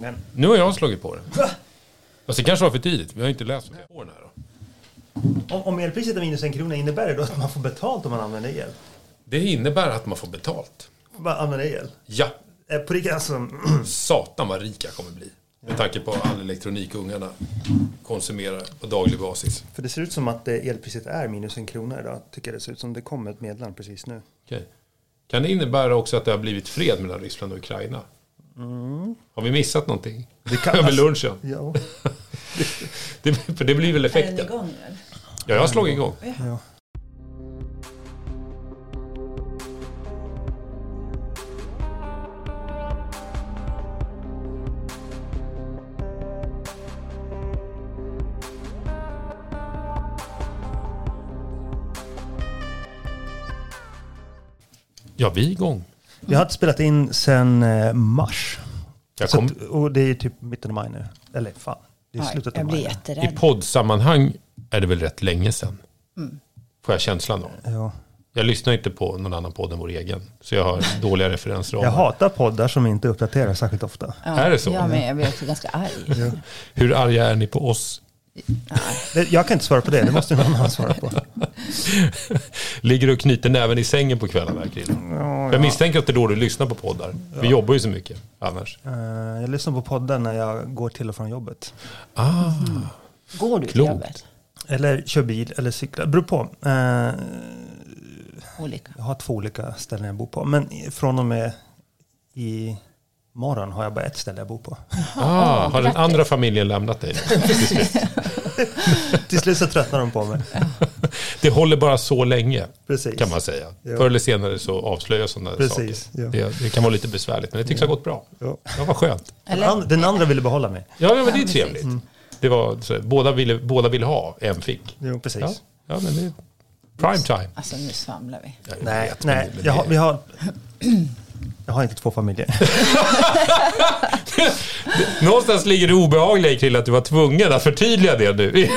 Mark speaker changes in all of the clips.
Speaker 1: Men,
Speaker 2: Nu har jag slagit på det. Fast det kanske var för tidigt. Vi har inte läst på den här då.
Speaker 1: om, om elpriset är minus en krona, innebär det då att man får betalt om man använder el?
Speaker 2: Det innebär att man får betalt.
Speaker 1: Vad använder el?
Speaker 2: Ja,
Speaker 1: Eh, På riktigt, alltså,
Speaker 2: satan vad rika kommer bli. Med tanke på all elektronik ungarna konsumerar på daglig basis.
Speaker 1: för det ser ut som att eh, elpriset är minus en krona idag. Tycker jag det ser ut som. Det kom ett meddelande precis nu.
Speaker 2: Okej. Kan det innebära också att det har blivit fred mellan Ryssland och Ukraina? Har vi missat någonting?
Speaker 1: Det kan-
Speaker 2: Över
Speaker 1: alltså-
Speaker 2: lunchen?
Speaker 1: Ja.
Speaker 2: Det, för det blir väl
Speaker 3: Är den
Speaker 2: effekten?
Speaker 3: igång nu?
Speaker 2: Ja, jag har slagit igång.
Speaker 1: ja.
Speaker 2: Ja, vi är igång.
Speaker 1: Vi har inte spelat in sedan eh, mars.
Speaker 2: Jag
Speaker 1: Så
Speaker 2: kom,
Speaker 1: att, och det är typ mitten av maj nu. Eller fan, det är
Speaker 3: Ja,
Speaker 1: slutet av
Speaker 3: jag blir
Speaker 1: maj. nu.
Speaker 2: I
Speaker 3: jätterädd.
Speaker 2: poddsammanhang är det väl rätt länge sedan.
Speaker 3: Mm.
Speaker 2: Får jag känslan av.
Speaker 1: Ja.
Speaker 2: Jag lyssnar inte på någon annan podd än vår egen. Så jag har dåliga referensramar.
Speaker 1: Jag hatar poddar som inte uppdaterar särskilt ofta.
Speaker 3: Ja,
Speaker 2: Är det så?
Speaker 3: Ja, men jag blir också ganska arg.
Speaker 2: Hur arga är ni på oss?
Speaker 1: Det- Jag kan inte svara på det, det måste någon annan svara på.
Speaker 2: Ligger du och knyter näven i sängen på kvällarna, Krille?
Speaker 1: Ja,
Speaker 2: Jag misstänker att det är då du lyssnar på poddar. Vi jobbar ju så mycket annars.
Speaker 1: Eh, Jag lyssnar på podden när jag går till och från jobbet.
Speaker 2: Ah,
Speaker 3: Går du till
Speaker 2: Klokt.
Speaker 3: jobbet?
Speaker 1: Eller kör bil eller cyklar. Beror på. Eh,
Speaker 3: Olika.
Speaker 1: Jag har två olika ställen jag bor på. Men från och med i morgon har jag bara ett ställe jag bor på.
Speaker 2: ah, har den andra familjen lämnat dig?
Speaker 1: Till slut så tröttnar de på mig.
Speaker 2: Det håller bara så länge,
Speaker 1: Precis.
Speaker 2: kan man säga.
Speaker 1: Ja.
Speaker 2: Förr eller senare så avslöjas sådana
Speaker 1: Precis,
Speaker 2: saker.
Speaker 1: ja.
Speaker 2: Det, det kan vara lite besvärligt, men det tycks ha gått bra.
Speaker 1: Ja.
Speaker 2: Ja, vad skönt.
Speaker 1: Den,
Speaker 3: Eller?
Speaker 1: and, den andra ville behålla mig.
Speaker 2: Ja, ja men det är trevligt. Det var så, båda, ville, båda ville ha, en fick.
Speaker 1: Jo, precis.
Speaker 2: Ja, ja men det är prime time.
Speaker 3: Alltså nu svamlar vi.
Speaker 2: Jag
Speaker 1: Nej,
Speaker 2: vet,
Speaker 1: nej
Speaker 2: det-
Speaker 1: jag, har,
Speaker 2: det-
Speaker 1: vi har, jag har inte två familjer.
Speaker 2: Någonstans ligger det obehagliga i Krille att du var tvungen att förtydliga det nu. Vi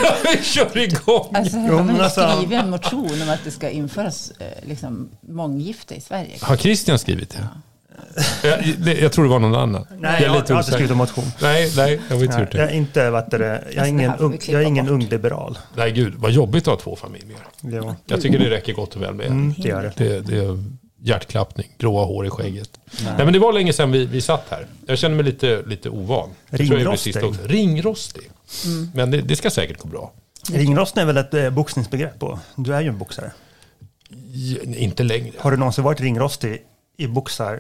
Speaker 2: kör igång.
Speaker 3: Alltså,
Speaker 1: Jo,
Speaker 3: har
Speaker 1: men alltså-
Speaker 3: skrivit en motion om att det ska införas eh, liksom, månggifte i Sverige?
Speaker 2: Har Christian skrivit det? Jag, det, jag tror det var någon annan.
Speaker 1: Nej,
Speaker 2: är
Speaker 1: jag, jag har inte
Speaker 2: osäker.
Speaker 1: skrivit en motion.
Speaker 2: Nej, nej, jag har inte
Speaker 1: jag är inte, vet det, jag är ingen, ung, jag är ingen ung liberal.
Speaker 2: Nej, gud, vad jobbigt att ha två familjer.
Speaker 1: Jo.
Speaker 2: Jag tycker det räcker gott och väl med en.
Speaker 1: Mm, det gör det.
Speaker 2: Det, det är hjärtklappning, gråa hår i skägget. Nej. men det var länge sedan vi, vi satt här. Jag känner mig lite, lite ovan.
Speaker 1: Ringrostig.
Speaker 2: Ringrostig.
Speaker 3: Mm.
Speaker 2: Men det, det ska säkert gå bra.
Speaker 1: Ringrostning är väl ett eh, boxningsbegrepp? Och du är ju en boxare.
Speaker 2: J- Inte längre.
Speaker 1: Har du någonsin varit ringrostig i boxar?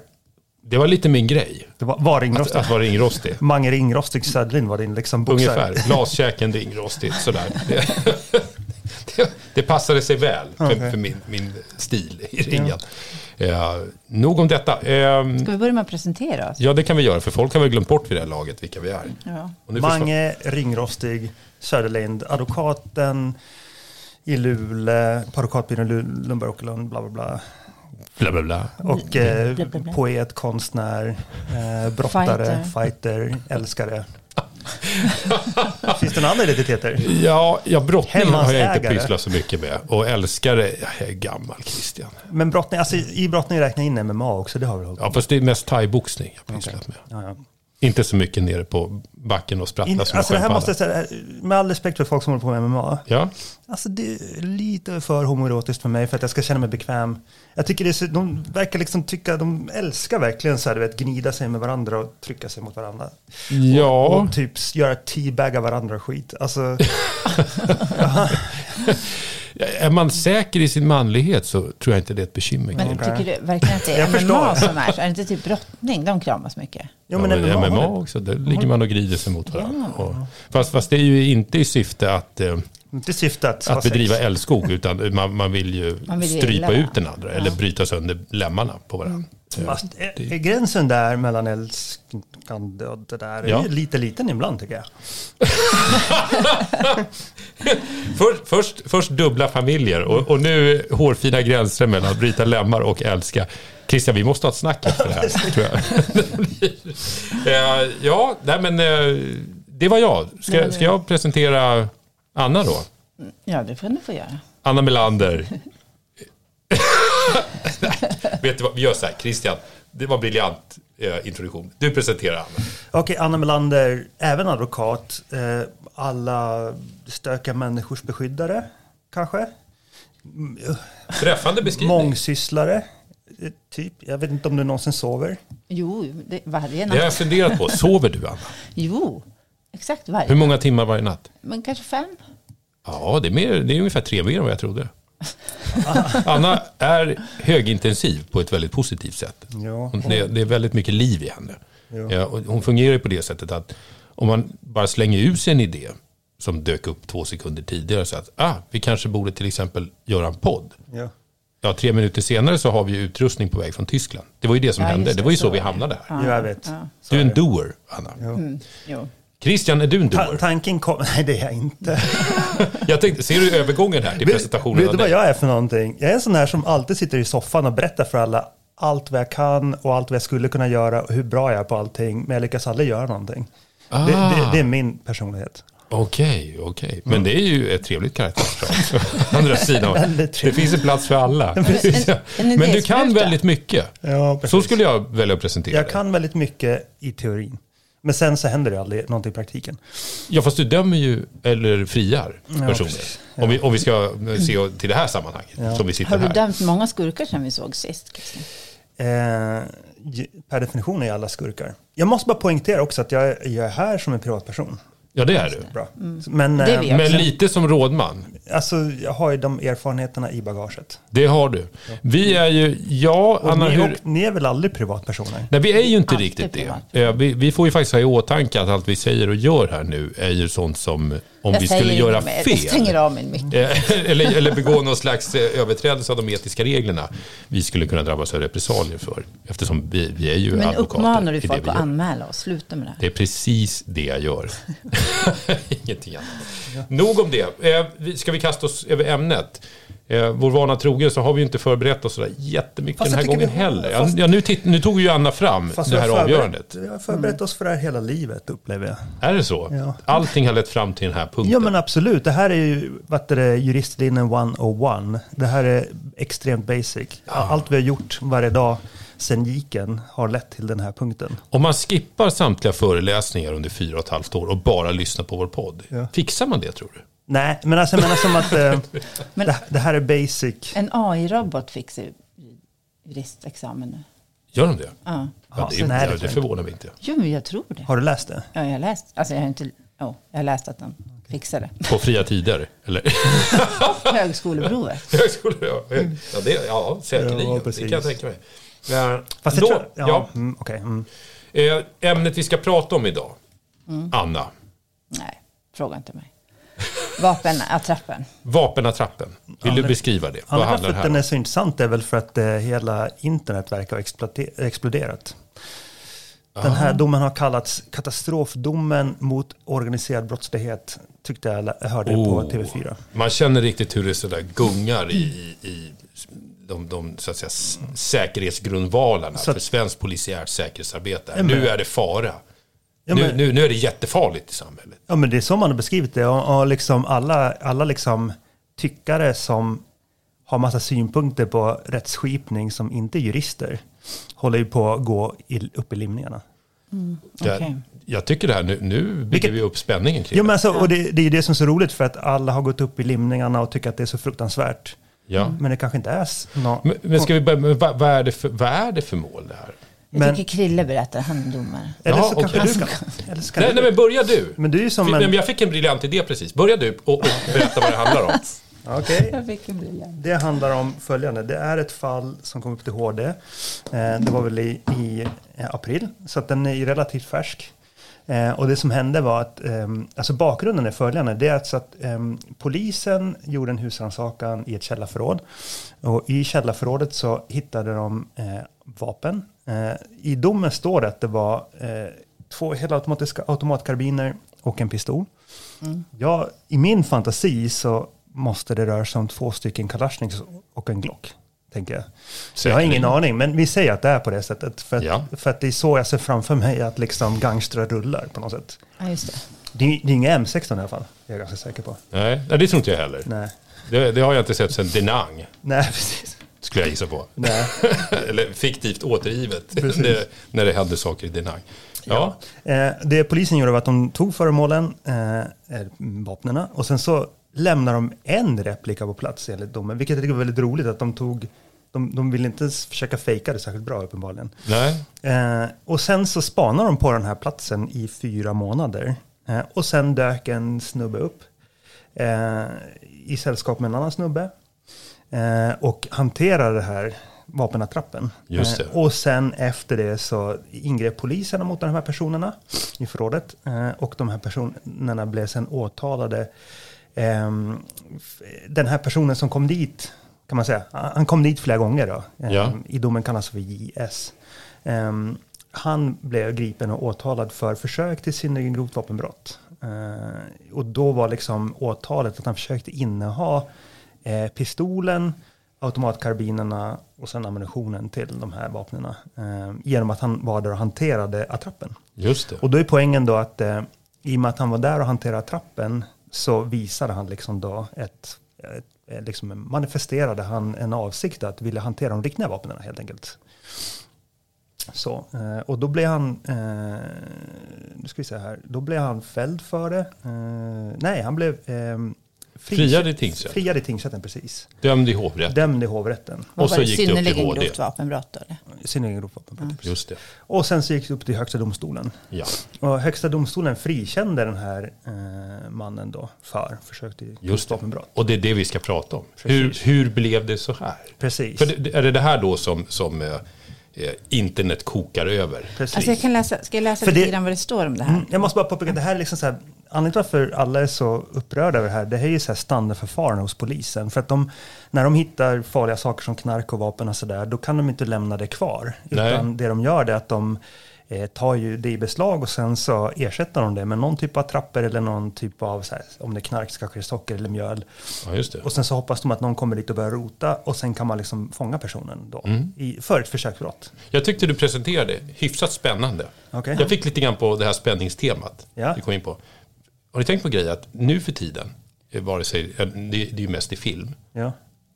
Speaker 2: Det var lite min grej.
Speaker 1: Det var, var
Speaker 2: Att,
Speaker 1: ringrostig?
Speaker 2: att vara ringrostig.
Speaker 1: Mange Ringrostig Södlin var din liksom boxare.
Speaker 2: Ungefär. Glaskäken ringrostigt sådär. Det, det, passade sig väl för, för min, min stil i ringen. Ja. Nog om detta. Ehm,
Speaker 3: Ska vi börja med att presentera oss?
Speaker 2: ja, det kan vi göra, för folk har väl glömt bort vid det här laget vilka vi är.
Speaker 3: Ja.
Speaker 2: Och nu försvann-
Speaker 1: Mange Ringrostig Söderlind, advokaten i Luleå, på advokatbyrån Lu- Lundberg Åkerlund, bla bla bla.
Speaker 2: Bla, bla, bla.
Speaker 1: Och eh, poet, konstnär, eh, brottare,
Speaker 3: Fighter.
Speaker 1: fighter, älskare. Finns det några andra identiteter?
Speaker 2: Ja, ja brottning har jag inte pysslat så mycket med. Och älskare, jag är gammal Christian.
Speaker 1: Men brottning, alltså i brottning räknar jag in MMA också, det har vi
Speaker 2: Ja, fast det är mest thaiboxning jag pysslat med.
Speaker 1: ja, ja.
Speaker 2: Inte så mycket nere på backen och sprattla
Speaker 1: In,
Speaker 2: som
Speaker 1: alltså det här måste jag säga, med all respekt för folk som håller på med MMA.
Speaker 2: Ja,
Speaker 1: Alltså det är lite för homoerotiskt för mig för att jag ska känna mig bekväm. Jag tycker det är så, de verkar liksom tycka, de älskar verkligen så här, du vet, gnida sig med varandra och trycka sig mot varandra.
Speaker 2: ja.
Speaker 1: Och, och typ göra teabagga varandra och skit. Alltså,
Speaker 2: Är man säker i sin manlighet så tror jag inte det är ett bekymmer.
Speaker 3: Men
Speaker 2: Kring.
Speaker 3: tycker du verkligen att det är MMA som är så? Är det inte typ brottning? De kramas mycket.
Speaker 1: jo,
Speaker 2: Ja,
Speaker 1: men
Speaker 2: men
Speaker 1: MMA,
Speaker 2: också, där ligger man och grider sig mot varandra.
Speaker 3: Ja.
Speaker 2: Och, fast, fast det är ju inte i syfte att, eh,
Speaker 1: inte syfte att,
Speaker 2: att bedriva
Speaker 1: sex.
Speaker 2: älskog, utan man, man vill ju
Speaker 3: Man vill
Speaker 2: strypa ut den andra, eller bryta sönder lemmarna på varandra. Eh,
Speaker 1: Fast är, är gränsen där mellan älskande och det där
Speaker 2: Ja.
Speaker 1: är lite liten ibland tycker jag.
Speaker 2: Först, först, först dubbla familjer och, och nu hårfina gränser mellan att bryta lemmar och älska. Christian, vi måste ha ett snack efter det här, tror jag. Eh, ja, nej men eh, det var jag. Ska, ska jag presentera Anna då?
Speaker 3: Ja, det får du få göra.
Speaker 2: Anna Melander. Vet du vad, vi gör så här, Christian. Det var briljant introduktion. Du presenterar Anna.
Speaker 1: Okej, Anna Melander, även advokat. Eh, alla stökiga människors beskyddare, kanske.
Speaker 2: Träffande beskrivning.
Speaker 1: Mångsysslare, eh, typ. Jag vet inte om du någonsin sover.
Speaker 3: Jo, det, varje
Speaker 2: Det har jag
Speaker 3: natt.
Speaker 2: funderat på. Sover du Anna?
Speaker 3: Jo, exakt varje
Speaker 2: Hur många timmar varje natt?
Speaker 3: Men kanske fem?
Speaker 2: Ja, det är, mer, det är ungefär tre mer än vad jag trodde. Anna är högintensiv på ett väldigt positivt sätt.
Speaker 1: Ja.
Speaker 2: Hon- Det, det är väldigt mycket liv i henne.
Speaker 1: Ja.
Speaker 2: Ja, och hon fungerar på det sättet att om man bara slänger ut sig en idé som dök upp två sekunder tidigare så att ah, vi kanske borde till exempel göra en podd.
Speaker 1: Ja.
Speaker 2: Ja, tre minuter senare så har vi utrustning på väg från Tyskland. Det var ju det som
Speaker 3: Ja,
Speaker 2: hände.
Speaker 3: just
Speaker 2: Det var ju så
Speaker 3: var
Speaker 2: vi
Speaker 3: det.
Speaker 2: hamnade här.
Speaker 3: Ja,
Speaker 1: Jag vet.
Speaker 3: Ja.
Speaker 1: Så
Speaker 2: Du är en
Speaker 1: det.
Speaker 2: doer, Anna.
Speaker 1: Ja.
Speaker 3: Mm.
Speaker 2: Christian, är du en
Speaker 1: Ta-
Speaker 2: doer?
Speaker 1: tanken kom... Nej, det är jag inte.
Speaker 2: Jag tänkte, ser du övergången här till presentationen
Speaker 1: vet du vad jag är för någonting? Jag är en sån här som alltid sitter i soffan och berättar för alla allt vad jag kan och allt vad jag skulle kunna göra och hur bra jag är på allting. Men jag lyckas aldrig göra någonting. Det,
Speaker 2: Ah.
Speaker 1: det, det är min personlighet.
Speaker 2: Okej, okej. Men det är ju ett trevligt karaktärsdrag. Andra sidan, det finns en plats för alla.
Speaker 3: en
Speaker 2: Men du kan väldigt mycket.
Speaker 1: Ja,
Speaker 2: Så skulle jag välja att presentera
Speaker 1: Jag kan väldigt mycket i teorin. Men sen så händer det aldrig någonting i praktiken.
Speaker 2: Ja, fast du dömer ju, eller friar, personer.
Speaker 1: precis.
Speaker 2: Om, vi, om vi ska se till det här sammanhanget,
Speaker 1: Ja.
Speaker 2: som vi sitter
Speaker 3: Har du
Speaker 2: här.
Speaker 3: dömt många skurkar som vi såg sist? Christian?
Speaker 1: Eh, per definition är alla skurkar. Jag måste bara poängtera också att jag, jag är här som en privatperson.
Speaker 2: Ja, det är du.
Speaker 1: Bra. Men,
Speaker 3: Det är
Speaker 1: eh.
Speaker 2: Men lite som rådman.
Speaker 1: alltså, jag har ju de erfarenheterna i bagaget.
Speaker 2: Det har du. Vi är ju, ja,
Speaker 1: Och
Speaker 2: Anna,
Speaker 1: ni,
Speaker 2: hur...
Speaker 1: och, ni är väl aldrig privatpersoner?
Speaker 2: Nej, vi är ju inte
Speaker 3: Alltid
Speaker 2: riktigt
Speaker 3: privat.
Speaker 2: det. Eh, Vi, vi får ju faktiskt ha i åtanke att allt vi säger och gör här nu är ju sånt som, om
Speaker 3: Jag
Speaker 2: vi skulle göra
Speaker 3: mer. Jag stänger
Speaker 2: fel,
Speaker 3: av min mick.
Speaker 2: eh, eller, eller begå någon slags eh, överträdelse av de etiska reglerna, vi skulle kunna drabbas av repressalier för. Eftersom vi, vi är ju
Speaker 3: Men
Speaker 2: advokater.
Speaker 3: uppmanar
Speaker 2: i
Speaker 3: du folk att anmäla oss? Sluta med det.
Speaker 2: Det är precis det jag gör. Ingenting annat. Nog om det. Eh, Ska vi kasta oss över ämnet? Eh, vår vana trogen så har vi inte förberett oss sådär jättemycket
Speaker 1: Fast
Speaker 2: den här gången
Speaker 1: vi
Speaker 2: heller. Ja,
Speaker 1: fast-
Speaker 2: ja, nu, titt, nu tog ju Anna fram det här avgörandet.
Speaker 1: Vi har förberett oss för det här hela livet, upplever jag.
Speaker 2: Är det så?
Speaker 1: Ja.
Speaker 2: Allting har lett fram till den här punkten.
Speaker 1: Ja men absolut, det här är ju vad är det, juristlinjen 101. Det här är extremt basic. Allt vi har gjort varje dag sen giken har lett till den här punkten.
Speaker 2: Om man skippar samtliga föreläsningar under fyra och ett halvt år och bara lyssnar på vår podd,
Speaker 1: Ja.
Speaker 2: fixar man det tror du?
Speaker 1: Nej, men alltså jag menar som att eh,
Speaker 3: Men-
Speaker 1: det, det här är basic.
Speaker 3: En AI-robot fixar juristexamen nu.
Speaker 2: Gör de det?
Speaker 3: Ja.
Speaker 2: Ja, det,
Speaker 1: nej, det
Speaker 2: det
Speaker 1: jag
Speaker 2: förvånar mig inte.
Speaker 3: Jo, men jag tror det.
Speaker 1: Har du läst det?
Speaker 3: Ja, jag har läst. Alltså, jag har inte... Oh, jag har läst att den fixar det.
Speaker 2: På fria tider? Eller?
Speaker 3: Högskoleprovet.
Speaker 2: Högskola, ja. Ja, det, ja säkerligen.
Speaker 1: Ja,
Speaker 2: det kan jag tänka mig. Eh,
Speaker 1: Fast jag
Speaker 2: då,
Speaker 1: tror, ja,
Speaker 2: ja,
Speaker 1: Mm, okej, mm.
Speaker 2: eh, ämnet vi ska prata om idag. Anna,
Speaker 3: Nej, fråga inte mig. Vapenattrappen.
Speaker 2: vapenattrappen. Vill du beskriva det? Vad handlar det här
Speaker 1: den är
Speaker 2: om?
Speaker 1: så intressant är väl för att eh, hela internet verkar ha exploderat. Den här domen har kallats katastrofdomen mot organiserad brottslighet, tyckte jag lä- hörde på
Speaker 2: Oh.
Speaker 1: TV4.
Speaker 2: Man känner riktigt hur det sådär gungar i, i, de, de så att säga, säkerhetsgrundvalarna
Speaker 1: Så att-
Speaker 2: för svenskt polisiärt säkerhetsarbete. Nu är det fara.
Speaker 1: Ja,
Speaker 2: nu,
Speaker 1: men-
Speaker 2: nu, nu är det jättefarligt i samhället.
Speaker 1: Ja, men det är så man har beskrivit det. Och, och liksom alla, alla liksom tyckare som har massa synpunkter på rättsskipning som inte är jurister håller ju på att gå i, upp i limningarna.
Speaker 2: Jag,
Speaker 3: Okej.
Speaker 2: jag tycker det här, nu, nu bygger
Speaker 1: Vilket-
Speaker 2: vi upp spänningen kring det.
Speaker 1: men alltså, och det, det är ju det som är så roligt för att alla har gått upp i limningarna och tycker att det är så fruktansvärt.
Speaker 2: Ja.
Speaker 1: Men det kanske inte är s- nå-
Speaker 2: Men, men ska vi börja med, vad, vad, är det för, vad är det för mål det här?
Speaker 3: Jag
Speaker 1: Men-
Speaker 3: tycker Krille berättar, han är domare.
Speaker 1: Eller
Speaker 2: Ja,
Speaker 1: så kanske du kan. Eller så kan
Speaker 2: Nej,
Speaker 1: du.
Speaker 2: nej, men börja du.
Speaker 1: Men du är som en...
Speaker 2: men Jag fick en briljant idé precis. Börja du och, och berätta vad det handlar om.
Speaker 1: Okej.
Speaker 3: Briljant.
Speaker 1: Det handlar om följande. Det är ett fall som kom upp till HD. Eh, Det var väl i, i eh, april, så att den är ju relativt färsk. Eh, Och det som hände var att, ehm, alltså bakgrunden är följande. Det är alltså att ehm, polisen gjorde en husrannsakan i ett källarförråd. Och i källarförrådet så hittade de vapen. Eh, I domen står det att det var eh, två helautomatiska automatkarbiner och en pistol. Ja, I min fantasi så måste det röra sig om två stycken Kalashnikovs och en Glock. Tänker jag. jag har ingen aning, men vi säger att det är på det sättet. För att,
Speaker 2: Ja.
Speaker 1: för att det är så jag ser framför mig att liksom gangstrar rullar på något sätt.
Speaker 3: Ja, just det.
Speaker 1: Det är, det är inga M16 i alla fall, det är jag ganska säker på.
Speaker 2: Nej, nej, det tror inte jag heller.
Speaker 1: Nej,
Speaker 2: Det, det har jag inte sett sedan Denang.
Speaker 1: Nej precis.
Speaker 2: Skulle jag gissa på.
Speaker 1: Nej.
Speaker 2: Eller fiktivt återgivet
Speaker 1: Precis.
Speaker 2: när, det hände saker i Denang. Ja,
Speaker 1: Eh, det polisen gjorde var att de tog föremålen, eh, eh, vapnen, och sen så lämnar de en replika på plats enligt domen, vilket jag tycker var väldigt roligt att de tog de, de ville inte försöka fejka det särskilt bra uppenbarligen.
Speaker 2: nej,
Speaker 1: Eh, och sen så spanar de på den här platsen i fyra månader. Eh, och sen dök en snubbe upp eh, i sällskap med en annan snubbe. Eh, och hanterade det här vapenattrappen.
Speaker 2: Just det.
Speaker 1: Eh, och sen efter det så ingrep poliserna mot de här personerna i förrådet. Eh, och de här personerna blev sen åtalade. Ehm, den här personen som kom dit, kan man säga, han kom dit flera gånger då. Ehm,
Speaker 2: Ja.
Speaker 1: I domen kallas för JS. Ehm, han blev gripen och åtalad för försök till synnerligen grovt vapenbrott. Eh, och då var liksom åtalet att han försökte inneha eh, pistolen, automatkarbinerna och sen ammunitionen till de här vapnen. Eh, genom att han var där och hanterade attrappen.
Speaker 2: just det.
Speaker 1: Och då är poängen då att eh, i och med att han var där och hanterade trappen så visade han liksom då ett, ett liksom manifesterade han en avsikt att vilja hantera de riktiga vapnen helt enkelt. Så, eh, och då blev han, eh, nu ska vi se här, då blev han fälld för det. Eh, nej, han blev
Speaker 2: Friad i tingsrätt.
Speaker 1: Friad i tingsrätten, precis.
Speaker 2: Dömd i hovrätt.
Speaker 1: Dömd i hovrätten.
Speaker 3: Vad
Speaker 2: Och så
Speaker 3: det?
Speaker 2: gick det upp till HD.
Speaker 3: grovt vapenbrott eller?
Speaker 1: Synnerligen grovt vapenbrott.
Speaker 2: Just det.
Speaker 1: Och sen så gick det upp till högsta domstolen.
Speaker 2: Ja,
Speaker 1: Och högsta domstolen frikände den här eh, mannen då för försök till
Speaker 2: just
Speaker 1: grovt vapenbrott.
Speaker 2: Och det är det vi ska prata om. Hur,
Speaker 1: Precis.
Speaker 2: hur blev det så här?
Speaker 1: Precis.
Speaker 2: För det, är det det här då som, som eh, eh, internet kokar över?
Speaker 1: Precis.
Speaker 3: Alltså jag kan läsa, ska jag läsa
Speaker 1: För
Speaker 3: lite
Speaker 1: det-
Speaker 3: grann vad det står om det här?
Speaker 1: Mm, jag måste bara påpeka att det här är liksom så här, anledningen till varför alla är så upprörda över det här, det här är ju så här standardförfarande hos polisen. För att de, när de hittar farliga saker som knark och vapen och sådär, då kan de inte lämna det kvar.
Speaker 2: Nej.
Speaker 1: Utan det de gör är att de eh, tar ju det i beslag och sen så ersätter de det med någon typ av trappor eller någon typ av, här, om det är knark så kanske det är socker eller mjöl.
Speaker 2: Ja, just det.
Speaker 1: Och sen så hoppas de att någon kommer dit och börjar rota och sen kan man liksom fånga personen då.
Speaker 2: Mm.
Speaker 1: I, för ett försöksbrott.
Speaker 2: Jag tyckte du presenterade hyfsat spännande.
Speaker 1: Okej.
Speaker 2: Jag fick lite grann på det här spänningstemat
Speaker 1: Ja.
Speaker 2: vi kom in på. Har ni tänkt på grejen att nu för tiden, eh, vare sig, eh, det, är ju mest i film,
Speaker 1: Ja.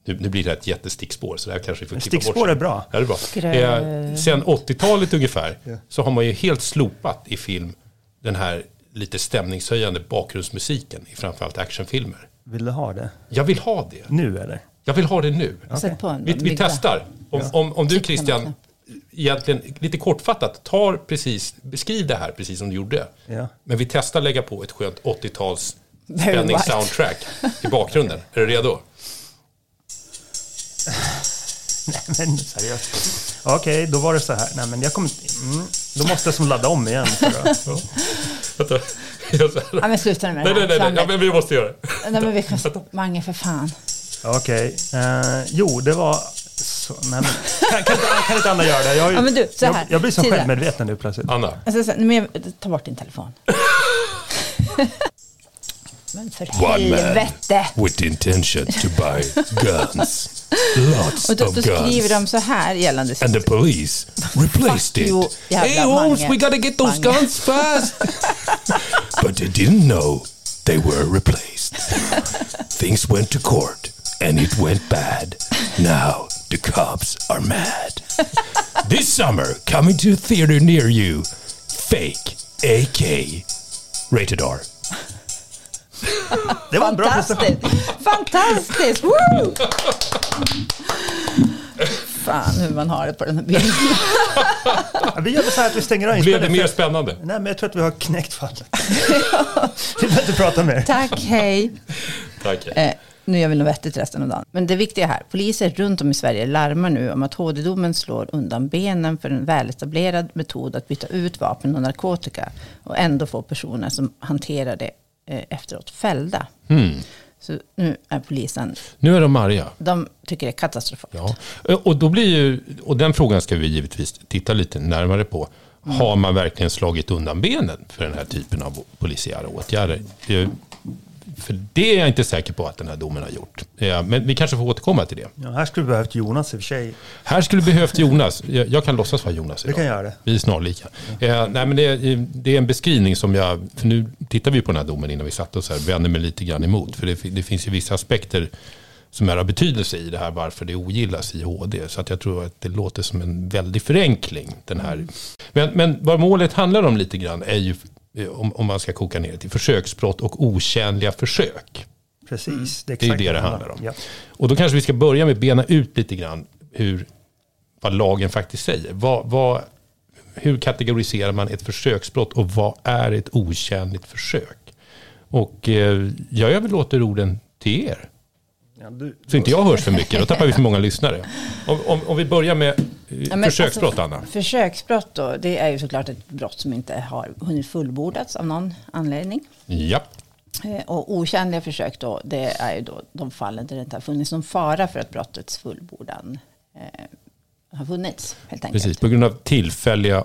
Speaker 2: nu, nu blir det ett jättestickspår så det här kanske vi får klippa bort
Speaker 1: Stickspår är bra.
Speaker 2: Ja, det är bra. Eh, sen 80-talet ungefär
Speaker 1: Ja.
Speaker 2: så har man ju helt slopat i film den här lite stämningshöjande bakgrundsmusiken i framförallt actionfilmer.
Speaker 1: Vill du ha det?
Speaker 2: Jag vill ha det.
Speaker 1: Nu eller?
Speaker 2: Jag vill ha det nu.
Speaker 3: En
Speaker 2: Vi, vi testar. Om, om, om du Christian. Egentligen lite kortfattat, tar precis, beskriv det här precis som du gjorde.
Speaker 1: Ja.
Speaker 2: Men vi testar lägga på ett skönt 80-tals
Speaker 3: Very
Speaker 2: spänningssoundtrack i bakgrunden. Är du redo?
Speaker 1: Nej men seriöst. Okej, då var det så här. Nej men jag kommer. Mm, då måste jag som ladda om igen. För att,
Speaker 2: Ja. Vänta.
Speaker 3: Ja, men sluta nu med
Speaker 2: Nej,
Speaker 3: det
Speaker 2: nej,
Speaker 3: här.
Speaker 2: nej, nej. Ja, men vi måste göra det.
Speaker 3: Nej, men vi kan... Mange, för fan.
Speaker 1: Okej. Eh, jo, det var... Så, nej, men, kan, kan, kan inte Anna göra det? Jag,
Speaker 3: Ja, men du, så här.
Speaker 1: jag, jag blir så
Speaker 3: Tida.
Speaker 1: självmedveten nu plötsligt.
Speaker 2: Anna,
Speaker 3: Alltså, så, men jag, ta bort din telefon. men för
Speaker 2: One man.
Speaker 3: helvete!
Speaker 2: with intention to buy guns. Lots
Speaker 3: Och då, då skriver de så här gällande
Speaker 2: And the police replaced
Speaker 3: you, jävla Hey, Holmes, we
Speaker 2: gotta get
Speaker 3: those Mange. guns
Speaker 2: fast. but they didn't know they were replaced. Things went to court and it went bad. Now the cops are mad. this summer, coming to a theater near you, Fake AK. Rated R.
Speaker 1: Det var en bra prestation.
Speaker 3: Fantastiskt! Fantastiskt! Woo! Fan hur man har det på den här bilden.
Speaker 1: Vi gör så här att vi stänger av
Speaker 2: Blev det mer spännande?
Speaker 1: Nej, men jag tror att vi har knäckt fallet. vi behöver inte prata mer.
Speaker 3: Tack, hej.
Speaker 2: Tack.
Speaker 3: Eh, nu gör vi något vettigt resten av dagen. Men det viktiga här, poliser runt om i Sverige larmar nu om att HD-domen slår undan benen för en väletablerad metod att byta ut vapen och narkotika och ändå få personer som hanterar det eh, efteråt fällda. Så nu är polisen,
Speaker 2: Nu är de arga.
Speaker 3: de tycker det är katastrofalt.
Speaker 2: Ja, och, då blir ju, och den frågan ska vi givetvis titta lite närmare på. Har man verkligen slagit undan benen för den här typen av polisiära åtgärder? Det, för det är jag inte säker på att den här domen har gjort. Ja, Men vi kanske får återkomma till det.
Speaker 1: Ja, här skulle vi behövt Jonas i och för sig.
Speaker 2: Här skulle behövt Jonas. Jag, kan låtsas vara Jonas
Speaker 1: Du
Speaker 2: idag.
Speaker 1: kan göra det.
Speaker 2: Vi är snarlika. Eh, nej, men det, är- det är en beskrivning som jag, för nu tittar vi på den här domen innan vi satte oss här, vänder mig lite grann emot. För det, det finns ju vissa aspekter som är av betydelse i det här varför det ogillas i HD. Så att jag tror att det låter som en väldig förenkling. Den här. Men, men vad målet handlar om lite grann är ju, om, om man ska koka ner det till, försöksbrott och otjänliga försök.
Speaker 1: Precis.
Speaker 2: Det är
Speaker 1: exakt
Speaker 2: ju det det handlar om.
Speaker 1: Ja.
Speaker 2: Och då kanske vi ska börja med att bena ut lite grann hur, vad lagen faktiskt säger. Vad, vad, hur kategoriserar man ett försöksbrott och vad är ett otjänligt försök? Och eh, ja, jag vill låter orden till er.
Speaker 1: Ja, du,
Speaker 2: Så inte jag hörs för mycket, då tappar vi för många lyssnare. Om, om, om vi börjar med eh,
Speaker 3: Ja,
Speaker 2: försöksbrott,
Speaker 3: alltså,
Speaker 2: Anna.
Speaker 3: Försöksbrott då, det är ju såklart ett brott som inte har hunnit fullbordas av någon anledning.
Speaker 2: Ja,
Speaker 3: Eh, Och otjänliga försök då, det är ju då de fallen där det inte har funnits någon fara för att brottets fullbordan eh, har funnits. Helt enkelt.
Speaker 2: precis. På grund av tillfälliga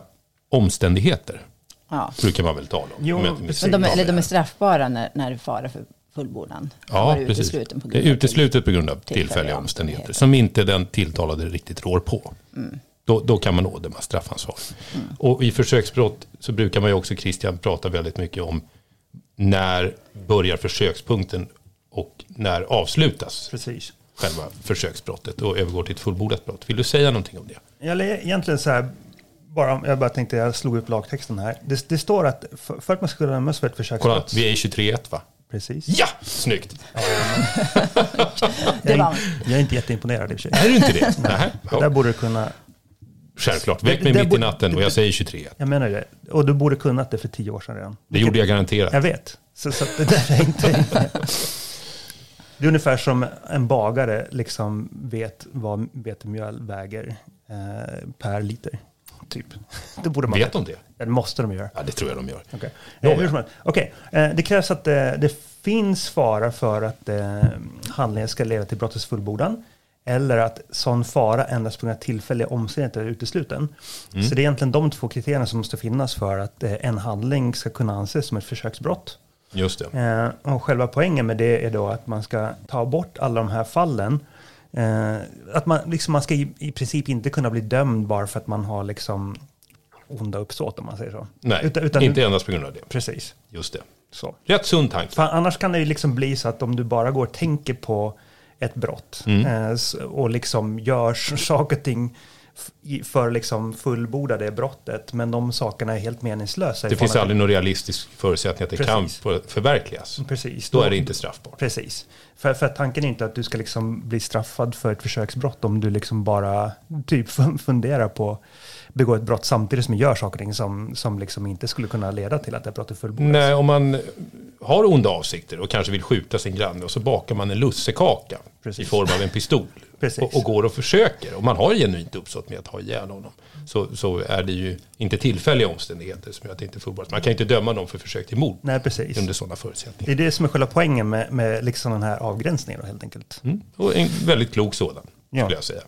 Speaker 2: omständigheter
Speaker 3: Ja.
Speaker 2: brukar man väl tala om.
Speaker 1: Jo,
Speaker 2: om.
Speaker 3: Men de, eller de är straffbara när, när det är fara för fullbordan.
Speaker 2: Ja, precis.
Speaker 3: utesluten på
Speaker 2: Det är
Speaker 3: grund av
Speaker 2: uteslutet på grund av tillfälliga
Speaker 3: tillfälliga
Speaker 2: omständigheter
Speaker 3: omständigheter.
Speaker 2: som inte den tilltalade riktigt rår på.
Speaker 3: Mm.
Speaker 2: Då, då kan man ådöma straffansvar. Och i försöksbrott så brukar man ju också, Christian, prata väldigt mycket om när börjar försökspunkten och när avslutas
Speaker 1: precis.
Speaker 2: själva försöksbrottet och övergår till ett fullbordat brott. Vill du säga någonting om det?
Speaker 1: Eller egentligen så här, bara, jag bara tänkte, jag slog upp lagtexten här. Det, det står att för, för att man ska kunna dömas för ett
Speaker 2: Kolla,
Speaker 1: försöksbrott.
Speaker 2: vi är i 23.1 va?
Speaker 1: Precis.
Speaker 2: Ja, snyggt!
Speaker 3: Det
Speaker 1: Jag, är, jag är inte jätteimponerad i och för sig.
Speaker 2: Är du inte det? Nej.
Speaker 1: Där borde du kunna,
Speaker 2: självklart, väck mig
Speaker 1: Det- det
Speaker 2: mitt i natten och jag säger 23.1.
Speaker 1: jag menar det. Och du borde kunnat det för tio år sedan redan.
Speaker 2: Det gjorde jag garanterat.
Speaker 1: Jag vet. Så, så det där är inte... Det är ungefär som en bagare liksom vet vad vetemjöl väger eh, per liter. Typ. Det borde man
Speaker 2: Vet de det?
Speaker 1: Det måste de göra.
Speaker 2: Ja, det tror jag de gör.
Speaker 1: Okej.
Speaker 2: Ja,
Speaker 1: Eh. Okej, eh, det krävs att eh, det finns fara för att eh, handlingen ska leda till brottets fullbordan. Eller att sån fara endast på grund av tillfälliga omständigheter är utesluten.
Speaker 2: Mm.
Speaker 1: Så det är egentligen de två kriterierna som måste finnas för att eh, en handling ska kunna anses som ett försöksbrott.
Speaker 2: Just det.
Speaker 1: Eh, och själva poängen med det är då att man ska ta bort alla de här fallen. Eh, att man, liksom, man ska i, i princip inte kunna bli dömd bara för att man har liksom onda uppsåt om man säger så.
Speaker 2: Nej,
Speaker 1: Utan- utan-
Speaker 2: inte endast på grund av det.
Speaker 1: Precis.
Speaker 2: Just det.
Speaker 1: Så.
Speaker 2: Rätt sund tanke.
Speaker 1: För annars kan det ju liksom bli så att om du bara går och tänker på ett brott
Speaker 2: Mm.
Speaker 1: eh, och liksom gör saker och ting för liksom fullborda det brottet, men de sakerna är helt meningslösa.
Speaker 2: Det finns aldrig någon realistisk förutsättning att det
Speaker 1: Precis.
Speaker 2: kan för- förverkligas.
Speaker 1: Precis.
Speaker 2: Då är det inte straffbart.
Speaker 1: Precis. För, för tanken är inte att du ska liksom bli straffad för ett försöksbrott om du liksom bara typ fun- funderar på begå ett brott samtidigt som du gör saker och ting som, som liksom inte skulle kunna leda till att det brottet fullbordas.
Speaker 2: Nej, om man har onda avsikter och kanske vill skjuta sin granne och så bakar man en lussekaka
Speaker 1: Precis.
Speaker 2: i form av en pistol och, och går och försöker och man har genuint uppsåt med att ha ihjäl honom så, så är det ju inte tillfälliga omständigheter som gör att det inte fullbordas. Man kan inte döma någon för försök till mord
Speaker 1: Nej, precis.
Speaker 2: under sådana
Speaker 1: Det
Speaker 2: förutsättningar.
Speaker 1: är det som är själva poängen med, med liksom den här avgränsningen då, helt enkelt.
Speaker 2: Mm. Och en väldigt klok sådan,
Speaker 1: Ja.
Speaker 2: skulle jag säga.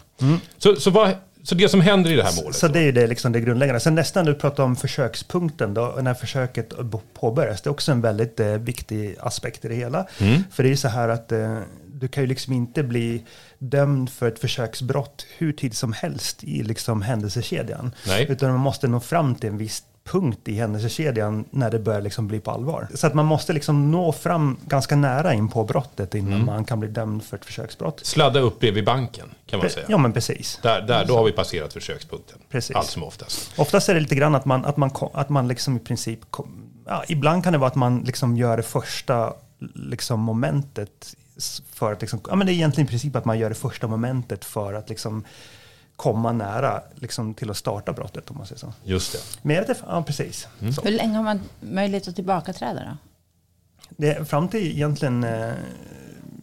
Speaker 2: Så, så, vad, så det som händer i det här målet?
Speaker 1: Så det är ju det, liksom det grundläggande. Sen nästan du pratar om försökspunkten då, när försöket påbörjas. Det är också en väldigt eh, viktig aspekt i det hela.
Speaker 2: Mm.
Speaker 1: För det är ju så här att eh, du kan ju liksom inte bli dömd för ett försöksbrott hur tid som helst i liksom händelsekedjan.
Speaker 2: Nej.
Speaker 1: Utan man måste nå fram till en viss punkt i händelsekedjan när det börjar liksom bli på allvar. Så att man måste liksom nå fram ganska nära in på brottet innan
Speaker 2: Mm.
Speaker 1: man kan bli dömd för ett försöksbrott.
Speaker 2: Sladda upp bredvid banken, kan man säga.
Speaker 1: Ja men precis.
Speaker 2: Där, där, då har vi passerat försökspunkten.
Speaker 1: Precis.
Speaker 2: Allt som oftast.
Speaker 1: Oftast är det lite grann att man, att man, att man liksom i princip, ja, ibland kan det vara att man liksom gör det första liksom momentet för att liksom, ja men det är egentligen i princip att man gör det första momentet för att liksom komma nära liksom till att starta brottet om man säger så.
Speaker 2: Just det.
Speaker 1: Men jag vet inte, ja precis.
Speaker 2: Mm.
Speaker 1: Så.
Speaker 3: hur länge har man möjlighet att tillbakaträda då?
Speaker 1: Det fram till egentligen, eh,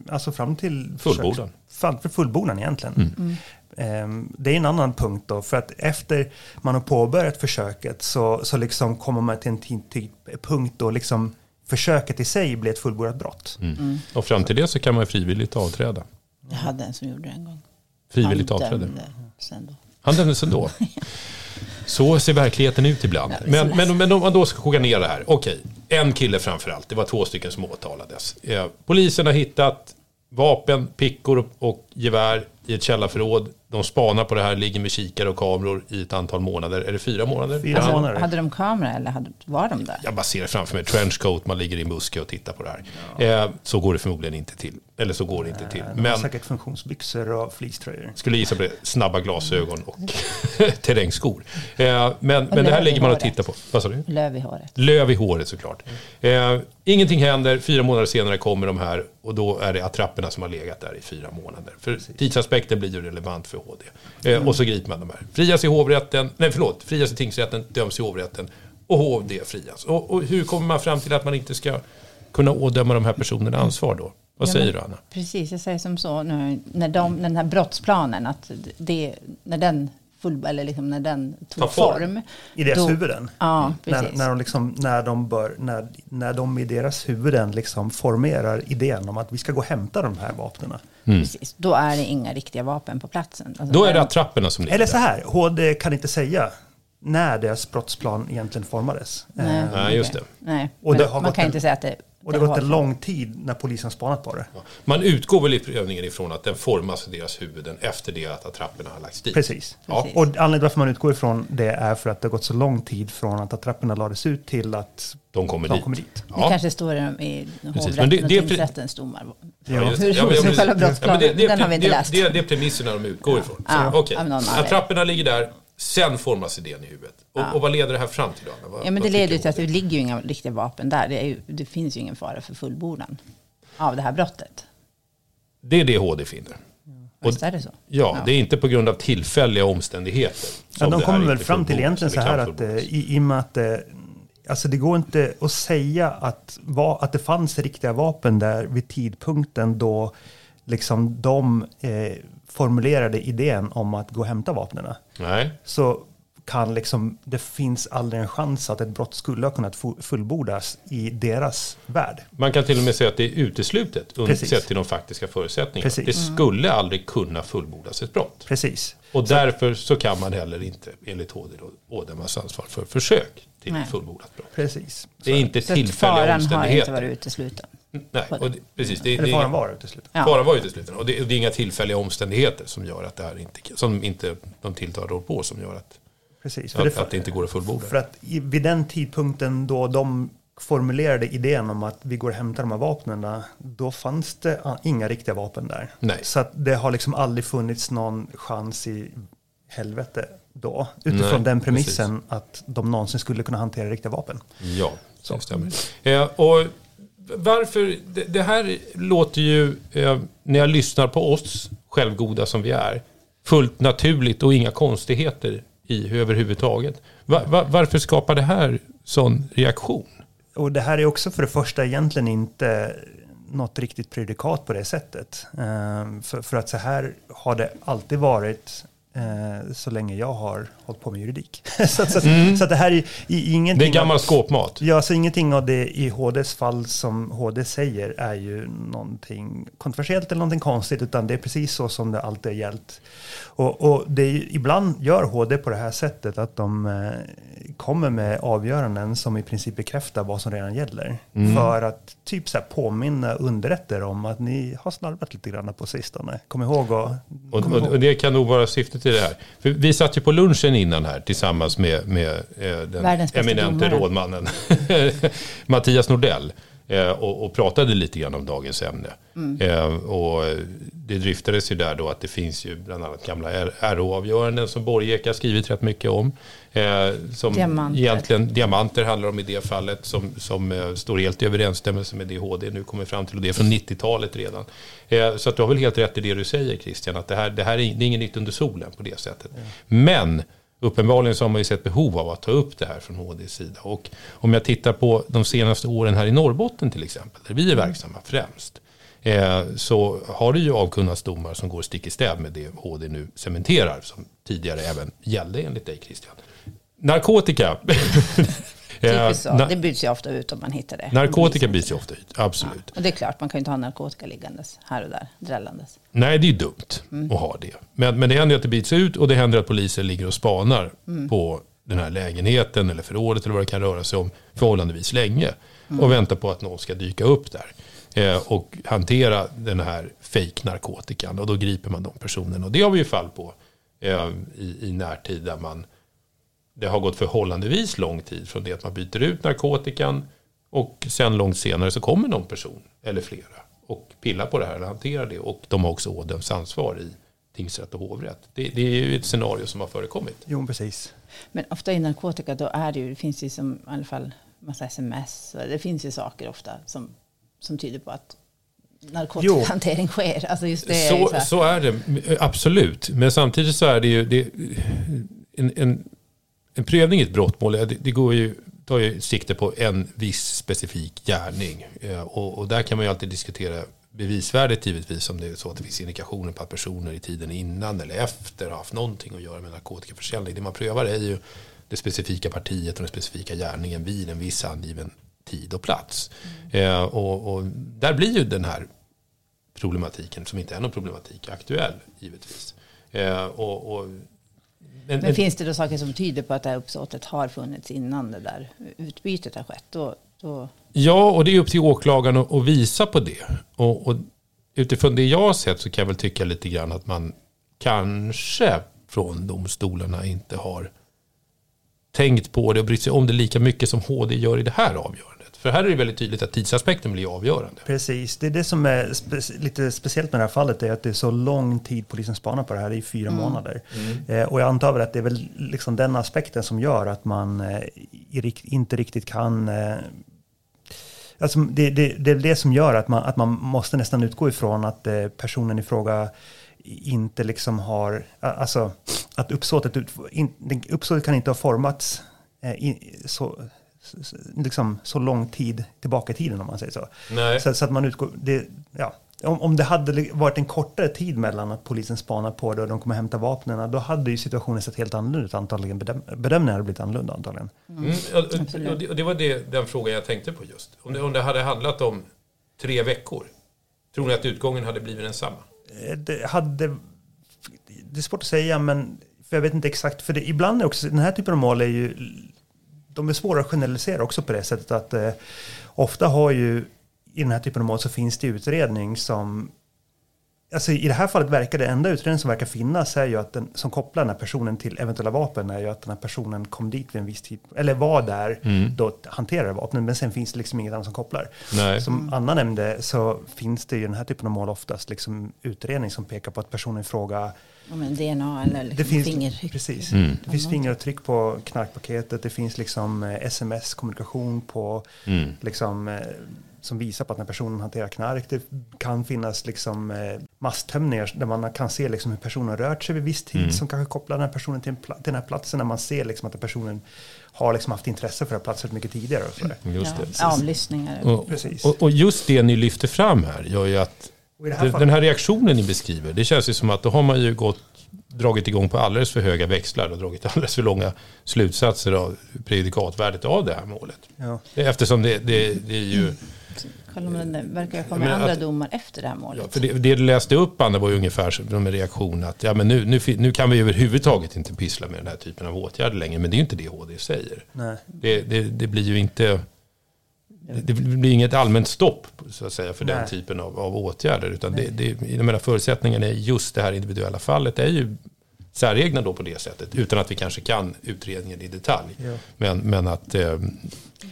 Speaker 1: alltså fram till
Speaker 2: Fullbordan.
Speaker 1: Fram till fullbordan egentligen. Ehm, Det är en annan punkt då, för att efter man har påbörjat försöket så, så liksom kommer man till en ty- ty- punkt då liksom försöket i sig blir ett fullbordat brott.
Speaker 2: Mm. Och fram till det så kan man frivilligt avträda.
Speaker 3: Jag hade en som gjorde det en gång.
Speaker 2: Frivilligt avträde.
Speaker 3: Dömde sen då.
Speaker 2: Han dömdes ändå. Så ser verkligheten ut ibland. Men, men, men om man då ska koka ner det här. Okej, en kille framför allt. Det var två stycken som åtalades. Eh, Polisen har hittat vapen, pickor och, och gevär i ett källarförråd. De spanar på det här, ligger med kikare och kameror i ett antal månader. Är det fyra månader?
Speaker 1: Fyra
Speaker 3: Alltså,
Speaker 1: månader.
Speaker 3: hade de kamera eller hade, var de där?
Speaker 2: Jag bara ser det framför mig. Trenchcoat, man ligger i en buske och tittar på det här. Eh, så går det förmodligen inte till. Eller så går det inte till.
Speaker 1: De har
Speaker 2: Men
Speaker 1: säkert funktionsbyxor och fleecetröjor.
Speaker 2: skulle gissa på det, snabba glasögon och terrängskor. Eh, men, men det här ligger man och tittar på. Vad sa du?
Speaker 3: Löv i håret.
Speaker 2: Löv i håret såklart. Eh, ingenting händer, fyra månader senare kommer de här och då är det attrapperna som har legat där i fyra månader. För tidsaspekten blir ju relevant för HD. Eh, och så griper man de här. Frias i hovrätten, nej förlåt, frias i tingsrätten, döms i hovrätten och HD frias. Och, och hur kommer man fram till att man inte ska kunna ådöma de här personerna ansvar då? Vad
Speaker 3: Ja,
Speaker 2: säger
Speaker 3: men-
Speaker 2: du Anna?
Speaker 3: Precis, jag säger som så nu, när, de, den här brottsplanen, att det, när den full, eller liksom när den tog
Speaker 2: form.
Speaker 3: form.
Speaker 1: I deras
Speaker 3: då-
Speaker 1: huvuden.
Speaker 3: Ja,
Speaker 1: När,
Speaker 3: precis.
Speaker 1: när, de liksom, när, de bör, när, när de i deras huvuden liksom formerar idén om att vi ska gå och hämta de här vapnen.
Speaker 3: precis. Då är det inga riktiga vapen på platsen. Alltså,
Speaker 2: Mm. Då är det attrapperna som ligger
Speaker 1: Eller så här, HD kan inte säga när deras brottsplan egentligen formades.
Speaker 3: Nej,
Speaker 1: Eh,
Speaker 2: Nej, just det.
Speaker 3: Nej,
Speaker 1: Och det har
Speaker 3: man kan
Speaker 1: en-
Speaker 3: inte säga att det...
Speaker 1: Och det har gått en lång tid när polisen spanat på det.
Speaker 2: Man utgår väl i prövningen ifrån att den formas i deras huvuden efter det att attrapperna har lagts dit.
Speaker 1: Precis.
Speaker 2: Ja.
Speaker 3: Precis.
Speaker 1: Och anledningen till varför man utgår ifrån det är för att det har gått så lång tid från att attrapporna lades ut till att
Speaker 2: De kommer
Speaker 1: de
Speaker 2: dit.
Speaker 1: kommer dit.
Speaker 3: Det
Speaker 2: Ja.
Speaker 3: kanske står i, hovrätten
Speaker 2: det-
Speaker 3: och
Speaker 2: det
Speaker 3: tingsrättens domar.
Speaker 2: Ja, det.
Speaker 3: Hur-
Speaker 2: Ja, men-
Speaker 3: själva
Speaker 2: men-
Speaker 3: brottsplanen,
Speaker 2: ja, men det- det-
Speaker 3: den har vi inte
Speaker 2: det-
Speaker 3: läst.
Speaker 2: Det, det är premisserna de utgår ifrån.
Speaker 3: Ja,
Speaker 2: Så,
Speaker 3: anledning.
Speaker 2: attrapporna ligger där, sen formas idén i huvudet. Och,
Speaker 3: Ja.
Speaker 2: och vad leder det här fram till då? Vad,
Speaker 3: Ja, men det leder till att
Speaker 2: du?
Speaker 3: det ligger ju inga riktiga vapen där. Det, ju, det finns ju ingen fara för fullbordan av det här brottet.
Speaker 2: Det är det HD finner. Och-
Speaker 3: Visst är det så?
Speaker 2: Ja, det är inte på grund av tillfälliga omständigheter.
Speaker 1: Ja, de kommer väl fram till egentligen så här att eh, i, i och med att det, alltså det går inte att säga att, va, att det fanns riktiga vapen där vid tidpunkten då liksom de eh, formulerade idén om att gå och hämta vapnen.
Speaker 2: Nej,
Speaker 1: Så kan liksom, det finns aldrig en chans att ett brott skulle ha kunnat fu- fullbordas i deras värld.
Speaker 2: man kan till och med säga att det är uteslutet
Speaker 1: Precis.
Speaker 2: sett till de faktiska förutsättningarna.
Speaker 1: Precis.
Speaker 2: Det skulle aldrig kunna fullbordas ett brott.
Speaker 1: Precis.
Speaker 2: Och därför så kan man heller inte enligt HD ådömas ansvar för försök till
Speaker 3: Nej.
Speaker 2: fullbordat brott.
Speaker 1: Precis.
Speaker 2: Det är inte
Speaker 3: Så
Speaker 2: tillfälliga
Speaker 3: faran har inte
Speaker 2: omständigheter.
Speaker 3: varit utesluten.
Speaker 2: Nej, och det, precis. Det,
Speaker 1: Eller
Speaker 2: det,
Speaker 1: faran var utesluten.
Speaker 3: Ja.
Speaker 2: Faran var utesluten. Och det, det är inga tillfälliga omständigheter som gör att det här inte, som inte de tilltalade rår på som gör att,
Speaker 1: Precis. För
Speaker 2: att,
Speaker 1: det,
Speaker 2: att det inte går att fullborda.
Speaker 1: För att i, vid den tidpunkten då de formulerade idén om att vi går och hämtar de här vapnen, då fanns det ah, inga riktiga vapen där.
Speaker 2: Nej.
Speaker 1: Så att det har liksom aldrig funnits någon chans i helvete då, utifrån
Speaker 2: Nej,
Speaker 1: den premissen att de någonsin skulle kunna hantera riktiga vapen.
Speaker 2: Ja, det stämmer. Eh, och varför, det, det här låter ju, eh, när jag lyssnar på oss självgoda som vi är, fullt naturligt och inga konstigheter i överhuvudtaget. Va, va, varför skapar det här sån reaktion?
Speaker 1: Och det här är också för det första egentligen inte något riktigt prejudikat på det sättet. Eh, för, för att så här har det alltid varit så länge jag har hållit på med juridik. så, så, att, så det här är ingenting...
Speaker 2: Mm. Det är gammal skåpmat.
Speaker 1: Ja, så ingenting av det i HDs fall som HD säger är ju någonting kontroversiellt eller någonting konstigt, utan det är precis så som det alltid har gällt. Och, och det är, ibland gör HD på det här sättet att de eh, kommer med avgöranden som i princip bekräftar vad som redan gäller. För att typ så här påminna underrätter om att ni har slarvat lite grann på sistone. Kom ihåg och...
Speaker 2: Och,
Speaker 1: kom
Speaker 2: och,
Speaker 1: ihåg.
Speaker 2: och det kan nog vara syftet i det här. För vi satt ju på lunchen innan här tillsammans med, med eh, den eminente rådmannen Mattias Nordell. Eh, och, och pratade lite grann om dagens ämne.
Speaker 3: Mm.
Speaker 2: Eh, och det dryftades ju där då att det finns ju bland annat gamla RO-avgöranden som Borgek har skrivit rätt mycket om. Eh, som
Speaker 3: Diamanter.
Speaker 2: egentligen diamanter handlar om i det fallet som, som står helt i överensstämmelse med det HD nu kommer fram till och det är från 90-talet redan. Så att du har väl helt rätt i det du säger Christian att det här, det här är, det är inget nytt under solen på det sättet. Men uppenbarligen så har man ju sett behov av att ta upp det här från HDs sida. Och om jag tittar på de senaste åren här i Norrbotten till exempel, där vi är verksamma främst, eh, så har det ju avkunnats domar som går stick i stäv med det HD nu cementerar, som tidigare även gällde enligt dig Christian. Narkotika. Eh,
Speaker 3: Typiskt så. Det byts ju ofta ut om man hittar det.
Speaker 2: narkotika byts ju ofta ut, absolut.
Speaker 3: Och det är klart, man kan ju inte ha narkotika liggandes här och där, drällandes.
Speaker 2: Nej, det är dumt att ha det. Men, men det händer att det byts ut och det händer att poliser ligger och spanar på den här lägenheten eller förrådet eller vad det kan röra sig om förhållandevis länge. Och väntar på att någon ska dyka upp där. eh, och hantera den här fake-narkotikan. Och då griper man de personerna. Och det har vi ju fall på eh, i, i närtid där man det har gått förhållandevis lång tid från det att man byter ut narkotikan och sen långt senare så kommer någon person eller flera och pillar på det här eller hanterar det och de har också ådömts ansvar i tingsrätt och hovrätt. Det, det, är ju ett scenario som har förekommit.
Speaker 1: Jo, precis.
Speaker 3: Men ofta i narkotika då är det ju, det finns ju som, i alla fall massa sms. Det finns ju saker ofta som, som tyder på att narkotikahantering sker. Alltså just det
Speaker 2: så,
Speaker 3: är
Speaker 2: så, så, är det, absolut. Men samtidigt så är det ju det, en, en, en prövning i ett brottmål, det, det går ju tar ju sikte på en viss specifik gärning. Eh, och, och, där kan man ju alltid diskutera bevisvärdet givetvis om det är så att det finns indikationer på att personer i tiden innan eller efter har haft någonting att göra med narkotikaförsäljning. Det man prövar är ju det specifika partiet och den specifika gärningen vid en viss angiven tid och plats. Mm. Eh, och, och, där blir ju den här problematiken, som inte är någon problematik, aktuell givetvis. Eh, och, och
Speaker 3: men, finns det då saker som tyder på att det här uppsåtet har funnits innan det där utbytet har skett? Då, då...
Speaker 2: Ja, och det är upp till åklagaren att, att visa på det. Och, och, utifrån det jag har sett så kan jag väl tycka lite grann att man kanske från domstolarna inte har tänkt på det och brytt sig om det lika mycket som HD gör i det här avgörandet. För här är det väldigt tydligt att tidsaspekten blir avgörande.
Speaker 1: Precis, det är det som är spe lite speciellt med det här fallet, är att det är så lång tid polisen spanar på det här, det är fyra mm. månader. Mm. Eh, och jag antar väl att det är väl liksom den aspekten som gör att man eh, inte riktigt kan eh, Alltså det, det, det, är det som gör att man, att man måste nästan utgå ifrån att eh, personen i fråga inte liksom har, alltså att uppsåtet, in, uppsåtet kan inte ha formats eh, in, så, liksom, så lång tid tillbaka i tiden om man säger så. Så, så, att man utgår, det, ja, om, om det hade varit en kortare tid mellan att polisen spanar på det och de kommer hämta vapnen, då hade ju situationen sett helt annorlunda ut antagligen. Bedöm, bedömningen hade blivit annorlunda antagligen.
Speaker 2: Mm. Mm, och, det, och det var det, den frågan jag tänkte på just. Om det, om det hade handlat om tre veckor, tror ni att utgången hade blivit densamma?
Speaker 1: Eh, det hade... Det är svårt att säga, men för jag vet inte exakt. För det, ibland är också, den här typen av mål är ju de är svåra att generalisera också på det sättet att eh, ofta har ju i den här typen av mål så finns det utredning som Alltså I det här fallet verkar det enda utredningen som verkar finnas är ju att den som kopplar den här personen till eventuella vapen är ju att den här personen kom dit vid en viss tid, eller var där mm. då hanterade vapnen, men sen finns det liksom inget annat som kopplar. Nej. Som Anna nämnde så finns det i den här typen av mål oftast liksom utredning som pekar på att personen i fråga
Speaker 3: men DNA eller liksom
Speaker 1: det finns, fingeravtryck. Precis. Mm. Det finns fingeravtryck på knarkpaketet. Det finns liksom eh, sms-kommunikation på mm. liksom, eh, som visar på att när personen hanterar knark. Det kan finnas liksom, eh, masstömningar där man kan se liksom, hur personen rört sig vid viss tid mm. som kanske kopplar den här personen till, till den här platsen när man ser liksom, att personen har liksom haft intresse för den här platsen mycket tidigare. Och så
Speaker 2: just
Speaker 3: det. Ja, avlyssningar.
Speaker 2: Och, och, och, just det ni lyfter fram här gör ju att här den här reaktionen ni beskriver, det känns ju som att då har man ju gått, dragit igång på alldeles för höga växlar och dragit alldeles för långa slutsatser av prejudikatvärdet av det här målet. Ja. Eftersom det, det, det är ju...
Speaker 3: Kolla om det verkar komma andra att, domar efter det här målet.
Speaker 2: Ja, för det, det du läste upp, Anna, var ju ungefär som en reaktion att ja, men nu, nu, nu kan vi överhuvudtaget inte pyssla med den här typen av åtgärder längre. Men det är ju inte det HD säger. Nej. Det, det, det blir ju inte det blir inget allmänt stopp så att säga, för Nej. den typen av, av åtgärder. Utan det, det, jag menar, förutsättningarna i just det här individuella fallet är ju säregna då på det sättet. Utan att vi kanske kan utredningen i detalj. Ja. Men, men att eh, det,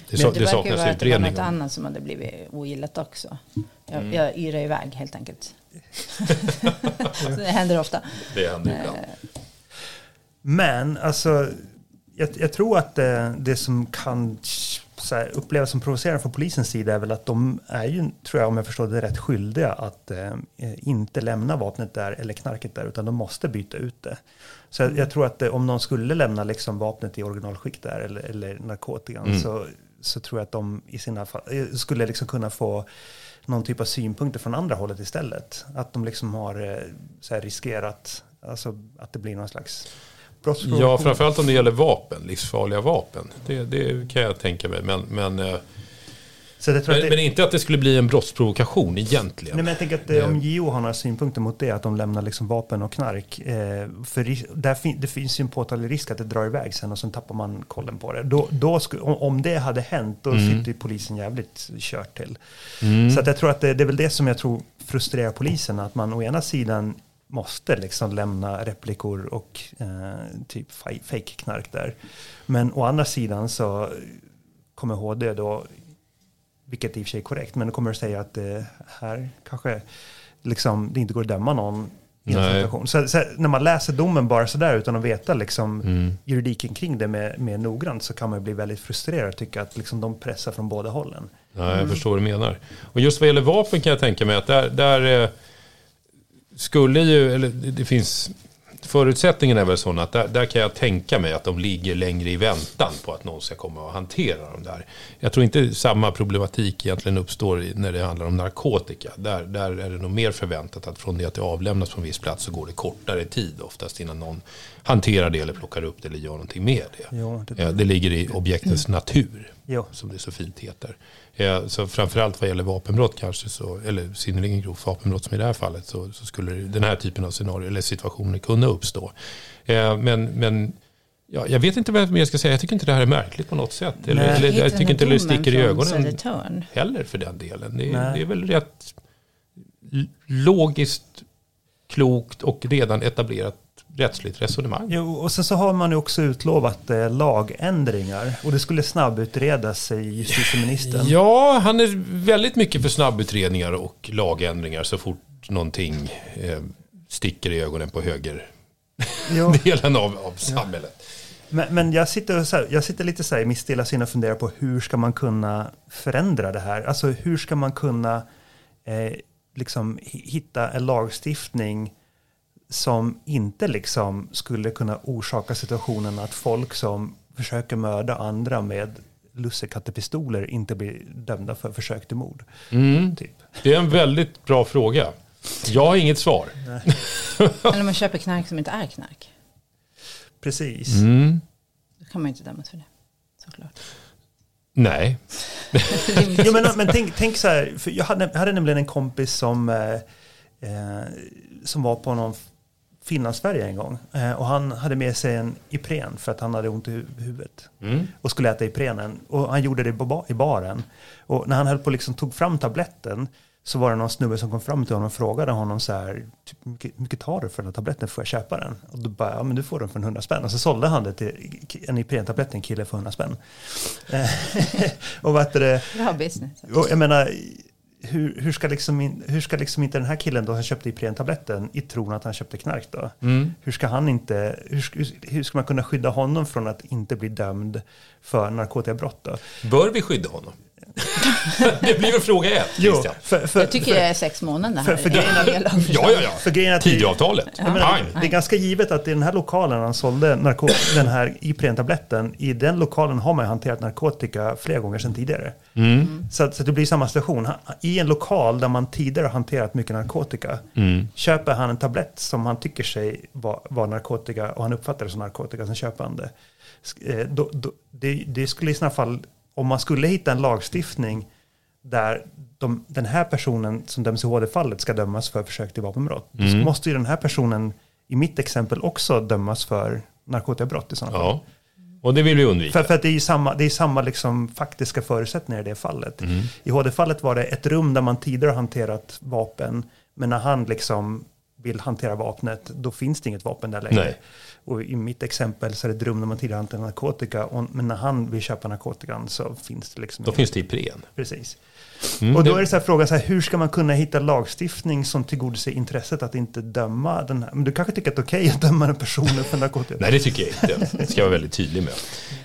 Speaker 3: det, så, det saknas utredning. Det var något annat som hade blivit ogillat också. Jag, mm. jag yrar iväg helt enkelt. det händer ofta.
Speaker 2: Det händer ibland. Eh.
Speaker 1: Men alltså, jag, jag tror att det, det som kan här, som provocerande från polisens sida är väl att de är ju, tror jag om jag förstår det rätt, skyldiga att eh, inte lämna vapnet där eller knarket där, utan de måste byta ut det. Så jag, jag tror att eh, om de skulle lämna liksom vapnet i originalskick där eller, eller narkotikan mm. så, så tror jag att de i sina fall, eh, skulle liksom kunna få någon typ av synpunkter från andra hållet istället. Att de liksom har eh, så här, riskerat, alltså att det blir någon slags
Speaker 2: Ja, framförallt om det gäller vapen, livsfarliga vapen. Det, det kan jag tänka mig. Men, men eh, Men,
Speaker 1: det,
Speaker 2: men inte att det skulle bli en brottsprovokation egentligen.
Speaker 1: Nej, men jag tänker att eh, om JO har några synpunkter mot det, att de lämnar liksom vapen och knark. Eh, för där fin- det finns ju en påtaglig risk att det drar iväg sen och sen tappar man kollen på det. Då, då om, det hade hänt, då
Speaker 2: Mm.
Speaker 1: sitter ju polisen jävligt kört till. Så att jag tror att det, det är väl det som jag tror frustrerar polisen, att man å ena sidan måste liksom lämna replikor och eh, typ fake-knark där. Men å andra sidan så kommer HD då vilket i och för sig är korrekt, men då kommer det säga att det här kanske liksom, det inte går att döma någon i en situation. Så, så när man läser domen bara sådär utan att veta liksom,
Speaker 2: Mm.
Speaker 1: juridiken kring det med, med noggrant så kan man bli väldigt frustrerad och tycka att liksom, de pressar från båda hållen.
Speaker 2: Ja, jag förstår vad du menar. Och just vad gäller vapen kan jag tänka mig att där, där eh, skulle ju, eller det, finns, förutsättningen är väl sån att där, där kan jag tänka mig att de ligger längre i väntan på att någon ska komma och hantera dem där. Jag tror inte samma problematik egentligen uppstår när det handlar om narkotika. Där, där är det nog mer förväntat att från det att det avlämnas på en viss plats så går det kortare tid oftast innan någon hanterar det eller plockar upp det eller gör någonting med det.
Speaker 1: Jo, det,
Speaker 2: Ja, det ligger i objektets natur
Speaker 1: jo.
Speaker 2: som det så fint heter. Så framförallt vad gäller vapenbrott kanske, så, eller synnerligen grovt vapenbrott som i det här fallet, så, så skulle den här typen av scenarier eller situationer kunna uppstå. Eh, men men ja, jag vet inte vad jag ska säga, jag tycker inte det här är märkligt på något sätt. Eller, eller, jag tycker inte det sticker i ögonen
Speaker 3: Södertörn?
Speaker 2: heller för den delen. Det, det är väl rätt logiskt, klokt och redan etablerat rättsligt resonemang.
Speaker 1: Jo, och sen så har man ju också utlovat eh, lagändringar och det skulle snabbutredas, säger justitieministern.
Speaker 2: Ja, han är väldigt mycket för snabbutredningar och lagändringar så fort någonting eh, sticker i ögonen på
Speaker 1: Jo.
Speaker 2: högerdelen av, av samhället.
Speaker 1: Men, men jag, sitter så här, jag sitter lite så här i mitt stilla sinne och funderar på hur ska man kunna förändra det här? Alltså hur ska man kunna eh, liksom hi- hitta en lagstiftning som inte liksom skulle kunna orsaka situationen att folk som försöker mörda andra med lussekattepistoler inte blir dömda för försök till mord.
Speaker 2: Mm.
Speaker 1: Typ.
Speaker 2: Det är en väldigt bra fråga. Jag har inget svar.
Speaker 3: Eller om man köper knark som inte är knark.
Speaker 1: Precis.
Speaker 2: Mm.
Speaker 3: Då kan man ju inte dömas för det. Såklart.
Speaker 2: Nej.
Speaker 1: Jo, men, men tänk, tänk så här, för jag hade, jag hade nämligen en kompis som, eh, eh, som var på någon Finlandsfärja en gång. Eh, och han hade med sig en Ipren för att han hade ont i hu- huvudet.
Speaker 2: Mm.
Speaker 1: Och skulle äta Iprenen. Och han gjorde det i baren. Och när han höll på liksom tog fram tabletten så var det någon snubbe som kom fram till honom och frågade honom så här, typ, hur mycket, mycket tar du för den här tabletten, får jag köpa den? Och då bara, ja men du får den för en 100 spänn. Och så sålde han det till en Ipren-tablett till en kille för 100 spänn. Eh, och vad heter det,
Speaker 3: Bra business.
Speaker 1: och jag menar, hur, hur, ska liksom hur ska liksom inte den här killen då, han köpte Ipren-tabletten i tron att han köpte knark då?
Speaker 2: Mm.
Speaker 1: Hur ska han inte, hur, hur ska man kunna skydda honom från att inte bli dömd för narkotikabrott då?
Speaker 2: Bör vi skydda honom? Det blir väl fråga ett, Christian.
Speaker 1: för, för,
Speaker 3: Jag tycker det är sex månader
Speaker 1: för-
Speaker 3: här.
Speaker 1: för grejen.
Speaker 2: Ja, ja, ja.
Speaker 1: för grejen att det-
Speaker 2: Tidavtalet.
Speaker 1: Jag menar, det, är ganska givet att i den här lokalen han sålde den här Ipren-tabletten, i den lokalen har man ju hanterat narkotika flera gånger sedan tidigare.
Speaker 2: Mm.
Speaker 1: Så, att, så att det blir samma situation. I en lokal där man tidigare har hanterat mycket narkotika
Speaker 2: Mm.
Speaker 1: köper han en tablett som han tycker sig vara var narkotika och han uppfattar det som narkotika, sen köper han det. Eh, Då, då, det, det skulle i sådana fall, om man skulle hitta en lagstiftning där de, den här personen som döms i HD-fallet ska dömas för försök till vapenbrott.
Speaker 2: Mm.
Speaker 1: måste ju den här personen i mitt exempel också dömas för narkotikabrott i sådana fall.
Speaker 2: Ja. Och det vill vi undvika.
Speaker 1: För, för att det är ju samma, det är samma liksom faktiska förutsättningar i det fallet.
Speaker 2: Mm.
Speaker 1: I HD-fallet var det ett rum där man tidigare hanterat vapen, men när han liksom vill hantera vapnet, då finns det inget vapen där längre.
Speaker 2: Nej.
Speaker 1: Och i mitt exempel så är det ett rum där man hanterat narkotika, och, men när han vill köpa narkotikan så finns det liksom
Speaker 2: Då finns det Ipren.
Speaker 1: Precis.
Speaker 2: Mm,
Speaker 1: och då är det så här frågan, så här, hur ska man kunna hitta lagstiftning som tillgodoser intresset att inte döma den här? Men du kanske tycker att det är okej att döma en person för narkotika?
Speaker 2: Nej, det tycker jag inte. Det ska jag vara väldigt tydlig med.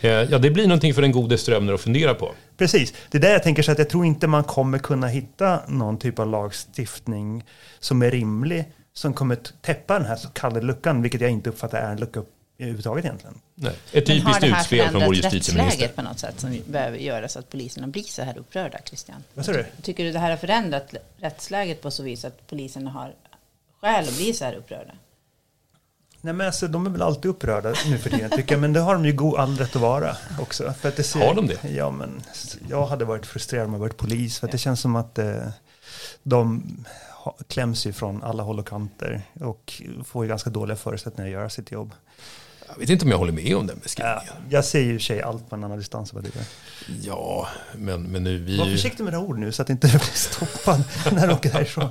Speaker 2: Eh, Ja, det blir någonting för den gode strömner att fundera på.
Speaker 1: Precis, det är där jag tänker så att jag tror inte man kommer kunna hitta någon typ av lagstiftning som är rimlig, som kommer täppa den här så kallade luckan, vilket jag inte uppfattar är en lucka överhuvudtaget egentligen.
Speaker 2: Nej. Ett typiskt
Speaker 3: det här
Speaker 2: utspel från vår justitieminister.
Speaker 3: på något sätt som behöver göra så att poliserna blir så här upprörda, Christian?
Speaker 1: Vad sa du?
Speaker 3: Tycker du det här har förändrat rättsläget på så vis att poliserna har skäl att bli så här upprörda?
Speaker 1: Nej, men alltså, de är väl alltid upprörda nu för tiden tycker jag, men det har de ju god all rätt att vara också. För att det ser,
Speaker 2: Har de det?
Speaker 1: Ja, men jag hade varit frustrerad om jag varit polis, för att det känns som att eh, de kläms ju från alla håll och kanter och får ju ganska dåliga förutsättningar att göra sitt jobb.
Speaker 2: Jag vet inte om jag håller med om den
Speaker 1: Ja,
Speaker 2: beskrivningen.
Speaker 1: jag ser ju sig allt på en annan distans än vad du gör.
Speaker 2: Ja, men, men nu vi...
Speaker 1: Var försiktig med dina ord nu så att inte du blir stoppad när du åker härifrån.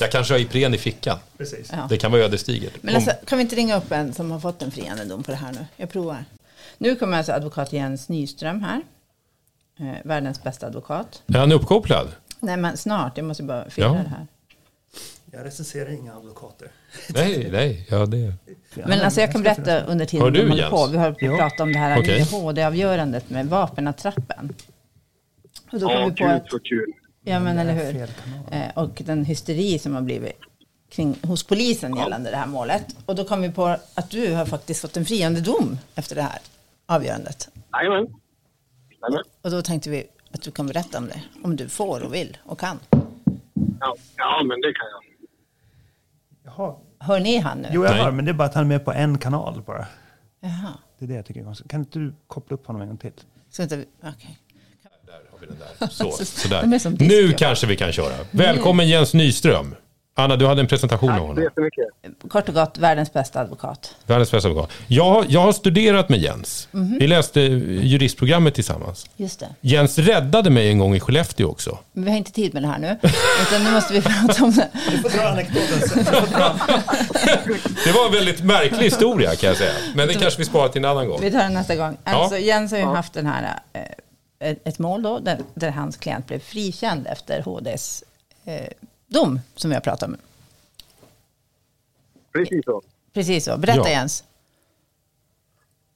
Speaker 2: Jag kanske har Ipren i fickan.
Speaker 1: Precis.
Speaker 3: Ja.
Speaker 2: Det kan vara ödesdigert.
Speaker 3: Men alltså, kan vi inte ringa upp en som har fått en friande dom på det här nu? Jag provar. Nu kommer alltså advokat Jens Nyström här. Eh, världens bästa advokat.
Speaker 2: Är han uppkopplad?
Speaker 3: Nej men snart, jag måste bara fylla
Speaker 2: Ja.
Speaker 3: det här.
Speaker 1: Jag recenserar inga advokater.
Speaker 2: Nej, nej. Ja, det...
Speaker 3: Men alltså jag kan berätta under tiden
Speaker 2: Har du,
Speaker 3: håller
Speaker 2: Jens?
Speaker 3: på. Vi har
Speaker 1: Ja.
Speaker 3: pratat om det här
Speaker 2: Okej.
Speaker 3: HD-avgörandet med vapenattrappen. Och då kom
Speaker 4: Ja,
Speaker 3: vi på att,
Speaker 4: så kul.
Speaker 3: ja men eller hur. Eh, och den hysteri som har blivit kring, hos polisen gällande det här målet. Och då kom vi på att du har faktiskt fått en friande dom efter det här avgörandet.
Speaker 4: Jajamän.
Speaker 3: Och då tänkte vi att du kan berätta om det. Om du får och vill och kan.
Speaker 4: Ja, ja, men det kan jag.
Speaker 1: Jaha.
Speaker 3: Hör ni han nu?
Speaker 1: Jo, jag hör, men det är bara att han är med på en kanal bara.
Speaker 3: Jaha.
Speaker 1: Det är det jag tycker är konstigt. Kan inte du koppla upp honom en gång till?
Speaker 3: Så inte okej.
Speaker 2: Där har vi den där. Så, sådär. Nu kanske vi kan köra. Välkommen Jens Nyström. Anna, du hade en presentation av
Speaker 4: Tack så
Speaker 2: honom.
Speaker 4: jättemycket.
Speaker 3: Kort och gott, världens bästa advokat.
Speaker 2: Världens bästa advokat. Jag, har- jag har studerat med Jens.
Speaker 3: Mhm.
Speaker 2: Vi läste juristprogrammet tillsammans.
Speaker 3: Just det.
Speaker 2: Jens räddade mig en gång i Skellefteå också.
Speaker 3: Men vi har inte tid med det här nu. Utan nu måste vi prata om det.
Speaker 1: Du får dra anekdoten sen.
Speaker 2: Det var en väldigt märklig historia kan jag säga. Men det kanske vi sparar till en annan gång.
Speaker 3: Vi tar den nästa gång. Alltså,
Speaker 2: Ja.
Speaker 3: Jens har ju haft den här, eh, ett, ett mål då, där, där hans klient blev frikänd efter HDs eh, dom, som vi har pratat om.
Speaker 4: Precis så.
Speaker 3: Precis så. Berätta
Speaker 2: Ja.
Speaker 3: Jens.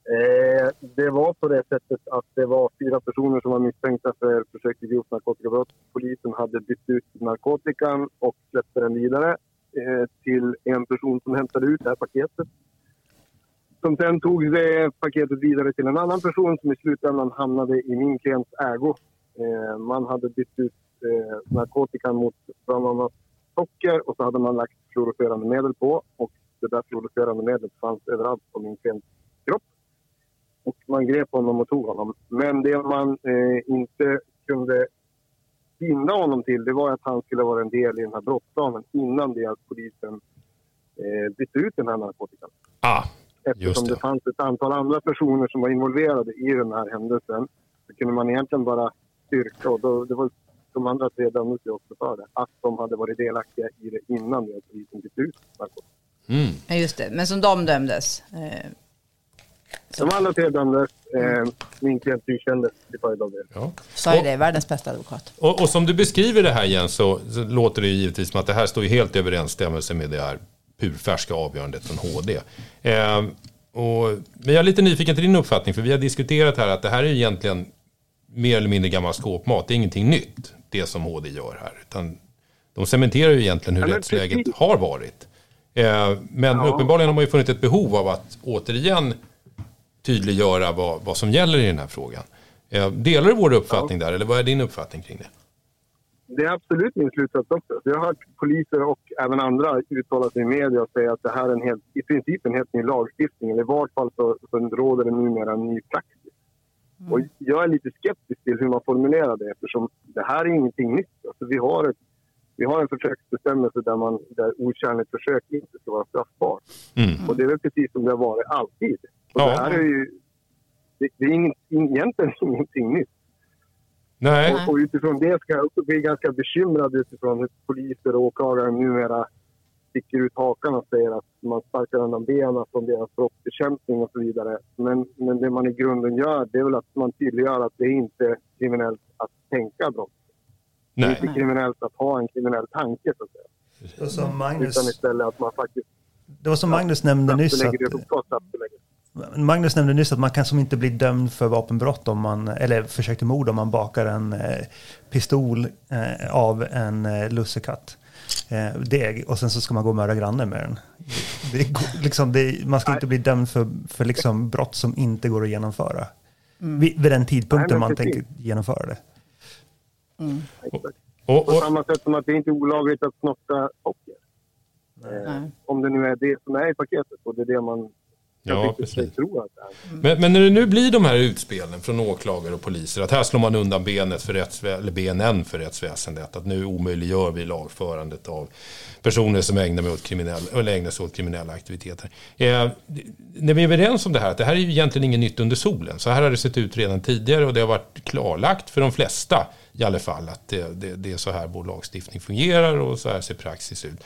Speaker 4: Eh, det var på det sättet att det var fyra personer som var misstänkta för försök till grovt narkotikabrott. Polisen hade bytt ut narkotikan och släppte den vidare eh, till en person som hämtade ut det här paketet. Som sen tog det paketet vidare till en annan person som i slutändan hamnade i min klients ägo. Eh, man hade bytt ut eh, narkotikan mot bland annat socker och så hade man lagt fluorescerande medel på och det där fluorescerande medlet fanns överallt på min klients kropp. Och man grep honom och tog honom. Men det man eh, inte kunde binda honom till det var att han skulle vara en del i den här brottsplanen innan det att polisen eh, bytte ut den här narkotikan.
Speaker 2: Ah,
Speaker 4: Eftersom
Speaker 2: det.
Speaker 4: det. fanns ett antal andra personer som var involverade i den här händelsen så kunde man egentligen bara styrka, och då, det var de andra tre dömdes ju också för det, att de hade varit delaktiga i det innan det att polisen bytte ut
Speaker 2: mm.
Speaker 3: Ja, just det. Men som de dömdes. Eh,
Speaker 4: De andra tre dömdes, eh, min klient frikändes till följd av det.
Speaker 2: ja.
Speaker 3: sa ju det, världens bästa advokat.
Speaker 2: Och, och som du beskriver det här Jens så, så låter det ju givetvis som att det här står ju helt i överensstämmelse med det här purfärska avgörandet från HD. Eh, och, men jag är lite nyfiken till din uppfattning för vi har diskuterat här att det här är egentligen mer eller mindre gammal skåpmat. Det är ingenting nytt det som HD gör här. Utan de cementerar ju egentligen hur
Speaker 4: Ja,
Speaker 2: rättsläget
Speaker 4: precis.
Speaker 2: har varit. Eh, men
Speaker 4: Ja.
Speaker 2: uppenbarligen har man ju funnit ett behov av att återigen tydliggöra vad, vad som gäller i den här frågan. Eh, delar du vår uppfattning där eller vad är din uppfattning kring det?
Speaker 4: Det är absolut min slutsats också. Jag har hört poliser och även andra uttala sig i media och säga att det här är en helt, i princip en helt ny lagstiftning. Eller i vart fall så, så råder det numera en ny praxis. Och jag är lite skeptisk till hur man formulerar det eftersom det här är ingenting nytt. Alltså vi, har ett, vi har en försöksbestämmelse där, man, där otjänligt försök inte ska vara straffbart.
Speaker 2: Mm.
Speaker 4: Och det är väl precis som det har varit alltid. Och
Speaker 2: Ja.
Speaker 4: det här är ju... Det, det är ingen, egentligen ingenting nytt.
Speaker 2: Nej.
Speaker 4: Och, och utifrån det ska jag också bli ganska bekymrad utifrån hur poliser och åklagare numera sticker ut hakan och säger att man sparkar undan benen från deras brottsbekämpning och så vidare. Men, men det man i grunden gör det är väl att man tydliggör att det är inte kriminellt att tänka brott. Det är
Speaker 2: Nej.
Speaker 4: inte kriminellt att ha en kriminell tanke så att säga.
Speaker 1: Det var som Magnus,
Speaker 4: Utan istället att man faktiskt
Speaker 1: det var som Magnus nämnde nyss att. Magnus nämnde nyss att man kan som inte bli dömd för vapenbrott om man, eller försök till mord om man bakar en eh, pistol eh, av en eh, lussekatt. Eh, deg och sen så ska man gå och mörda grannen med den. Det, det, liksom, det, man ska inte bli dömd för, för liksom brott som inte går att genomföra. Vid, vid den tidpunkten
Speaker 4: Nej,
Speaker 1: man
Speaker 4: precis.
Speaker 1: tänker genomföra det.
Speaker 4: Exakt.
Speaker 2: Och,
Speaker 4: På
Speaker 2: och,
Speaker 4: samma sätt som att det inte är olagligt att snotta socker. Eh, om det nu är det som är i paketet och det är det man
Speaker 2: Ja, precis. Men, men när det nu blir de här utspelen från åklagare och poliser, att här slår man undan benet för rättsvä- eller benen för rättsväsendet, att nu omöjliggör vi lagförandet av personer som ägnar, mig åt kriminell, eller ägnar sig åt kriminella aktiviteter. Eh, när vi är överens om det här, att det här är ju egentligen inget nytt under solen. Så här har det sett ut redan tidigare och det har varit klarlagt för de flesta i alla fall att det, det, det är så här vår lagstiftning fungerar och så här ser praxis ut.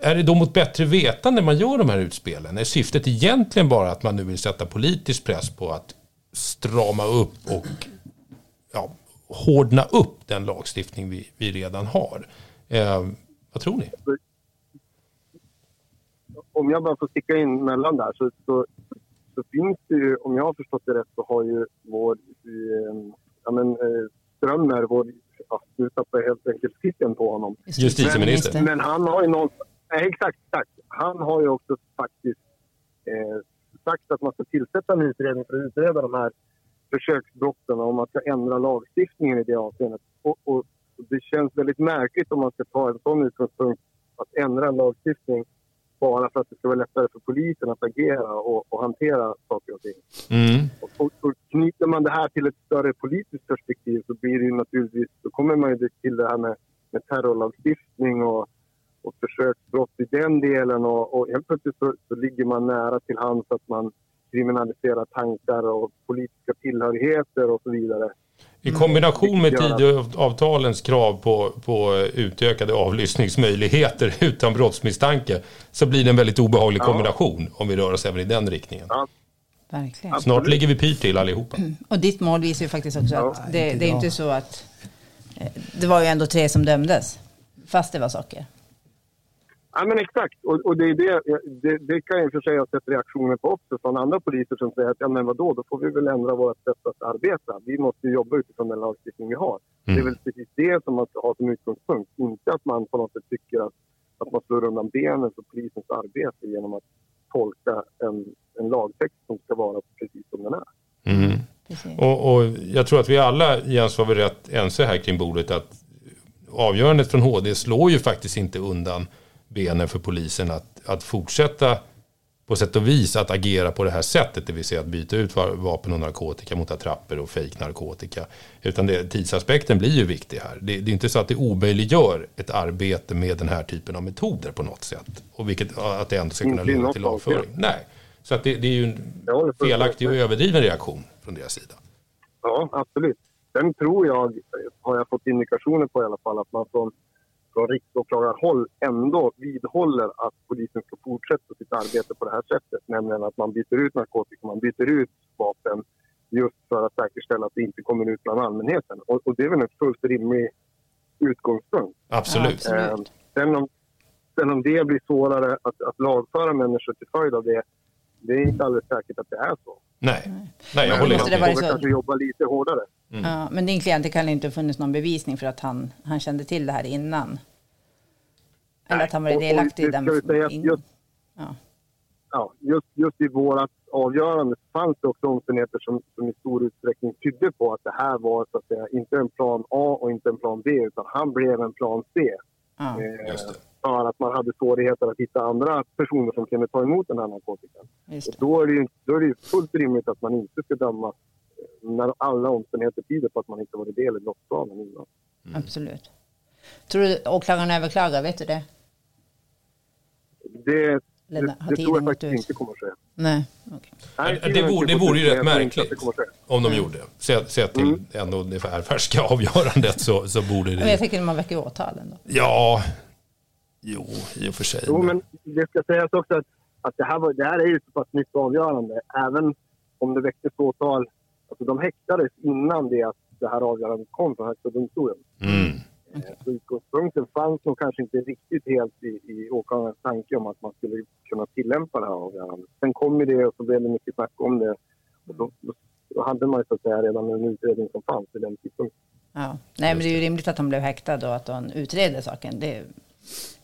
Speaker 2: Är det då mot bättre vetande man gör de här utspelen? Är syftet egentligen bara att man nu vill sätta politisk press på att strama upp och ja, hårdna upp den lagstiftning vi, vi redan har? Eh, vad tror ni?
Speaker 4: Om jag bara får sticka in mellan där så, så, så finns det ju, om jag har förstått det rätt, så har ju vår eh, ja, men, eh, Strömmer, vår, tappar jag helt enkelt titeln på honom.
Speaker 2: Justitieminister.
Speaker 4: Men han har ju någon, nej, exakt, exakt. Han har ju också faktiskt eh, sagt att man ska tillsätta en utredning för att utreda de här försöksbrotten och om man ska ändra lagstiftningen i det avseendet. Och, och, och det känns väldigt märkligt om man ska ta en sån utgångspunkt att ändra en lagstiftning bara för att det ska vara lättare för polisen att agera och, och hantera saker och ting.
Speaker 2: Mm.
Speaker 4: Och, och, och knyter man det här till ett större politiskt perspektiv så blir det naturligtvis, då kommer man ju till det här med, med terrorlagstiftning och, och försöksbrott i den delen och, och helt plötsligt så, så ligger man nära till hands att man kriminaliserar tankar och politiska tillhörigheter och så vidare.
Speaker 2: I kombination med Tidöavtalens krav på, på utökade avlyssningsmöjligheter utan brottsmisstanke så blir det en väldigt obehaglig kombination om vi rör oss även i den riktningen.
Speaker 4: Ja,
Speaker 3: Verkligen.
Speaker 2: Snart ligger vi pyrt till allihopa.
Speaker 3: Och ditt mål visar ju faktiskt också
Speaker 4: Ja.
Speaker 3: att det, det är inte så att... eh, Det var ju ändå tre som dömdes, fast det var saker.
Speaker 4: Ja, men exakt. Och, och det, är det, det, det kan jag i och för sig ha sett reaktioner på också från andra poliser som säger att ja, men vadå, då får vi väl ändra vårt sätt att arbeta. Vi måste ju jobba utifrån den lagstiftning vi har. Det är väl precis det som man ska ha som utgångspunkt. Inte att man på något sätt tycker att, att man slår undan benen för polisens arbete genom att tolka en, en lagtext som ska vara precis som den är.
Speaker 2: Mm. Och, och jag tror att vi alla, Jens, var vi rätt ense här kring bordet att avgörandet från HD slår ju faktiskt inte undan benen för polisen att, att fortsätta på sätt och vis att agera på det här sättet, det vill säga att byta ut va- vapen och narkotika mot attrapper och fejk narkotika. Utan det, tidsaspekten blir ju viktig här. Det, det är inte så att det omöjliggör ett arbete med den här typen av metoder på något sätt. Och vilket, att det ändå ska kunna leda till lagföring. Nej, så att det, det är ju en felaktig och överdriven reaktion från deras sida.
Speaker 4: Ja, absolut. Sen tror jag, har jag fått indikationer på i alla fall, att man från, från riksåklagarhåll ändå vidhåller att polisen ska fortsätta sitt arbete på det här sättet. Nämligen att man byter ut narkotika, man byter ut vapen just för att säkerställa att det inte kommer ut bland allmänheten. Och, och det är väl en fullt rimlig utgångspunkt.
Speaker 2: Absolut.
Speaker 3: Ja,
Speaker 4: Eh,
Speaker 3: absolut.
Speaker 4: sen, om, sen om det blir svårare att, att lagföra människor till följd av det, det är inte alldeles säkert att det är så.
Speaker 2: Nej, Nej jag håller med.
Speaker 3: så.
Speaker 4: kanske jobba lite hårdare.
Speaker 3: Ja, men din klient, det kan inte ha funnits någon bevisning för att han, han kände till det här innan. Eller att han var delaktig i den.
Speaker 4: just-
Speaker 3: ja.
Speaker 4: ja, just, just i vårt avgörande fanns det också omständigheter som, som i stor utsträckning tydde på att det här var så att säga inte en plan A och inte en plan B utan han blev en plan C.
Speaker 3: Ja.
Speaker 4: Eh,
Speaker 2: Just det.
Speaker 4: för att man hade svårigheter att hitta andra personer som kunde ta emot den här narkotikan. Då är det ju då är det ju fullt rimligt att man inte ska döma eh, när alla omständigheter tyder på att man inte varit del i brottsplanen innan.
Speaker 3: Absolut. Tror du åklagaren överklagar? Vet du det?
Speaker 4: Det, det,
Speaker 3: har
Speaker 4: det
Speaker 3: tiden
Speaker 4: tror jag faktiskt
Speaker 3: ut?
Speaker 4: inte kommer att ske.
Speaker 3: Nej.
Speaker 4: Nej,
Speaker 2: Det
Speaker 4: har
Speaker 2: vore, det vore ju rätt
Speaker 4: att
Speaker 2: märkligt
Speaker 4: det att
Speaker 2: om de gjorde det. Sett se till
Speaker 4: Mm.
Speaker 2: ändå det här färska avgörandet så, så borde
Speaker 3: Men jag
Speaker 2: det...
Speaker 3: tänker när man väcker åtal ändå.
Speaker 2: Ja, jo, i och för sig.
Speaker 4: Jo, men det ska sägas också att, att det, här var, det här är ju så pass nytt avgörande. Även om det väcktes åtal. Alltså de häktades innan det att det här avgörandet kom från Högsta domstolen.
Speaker 2: Mm.
Speaker 4: Eh, Så utgångspunkten fanns nog kanske inte riktigt helt i, i åklagarens tanke om att man skulle kunna tillämpa det här avgörandet. Sen kom ju det och så blev det mycket snack om det. Och då, då, hade man ju så att säga redan en utredning som fanns vid den tidpunkten.
Speaker 3: Ja. Nej, men det är ju rimligt att han blev häktad och att han utreder saken. Det,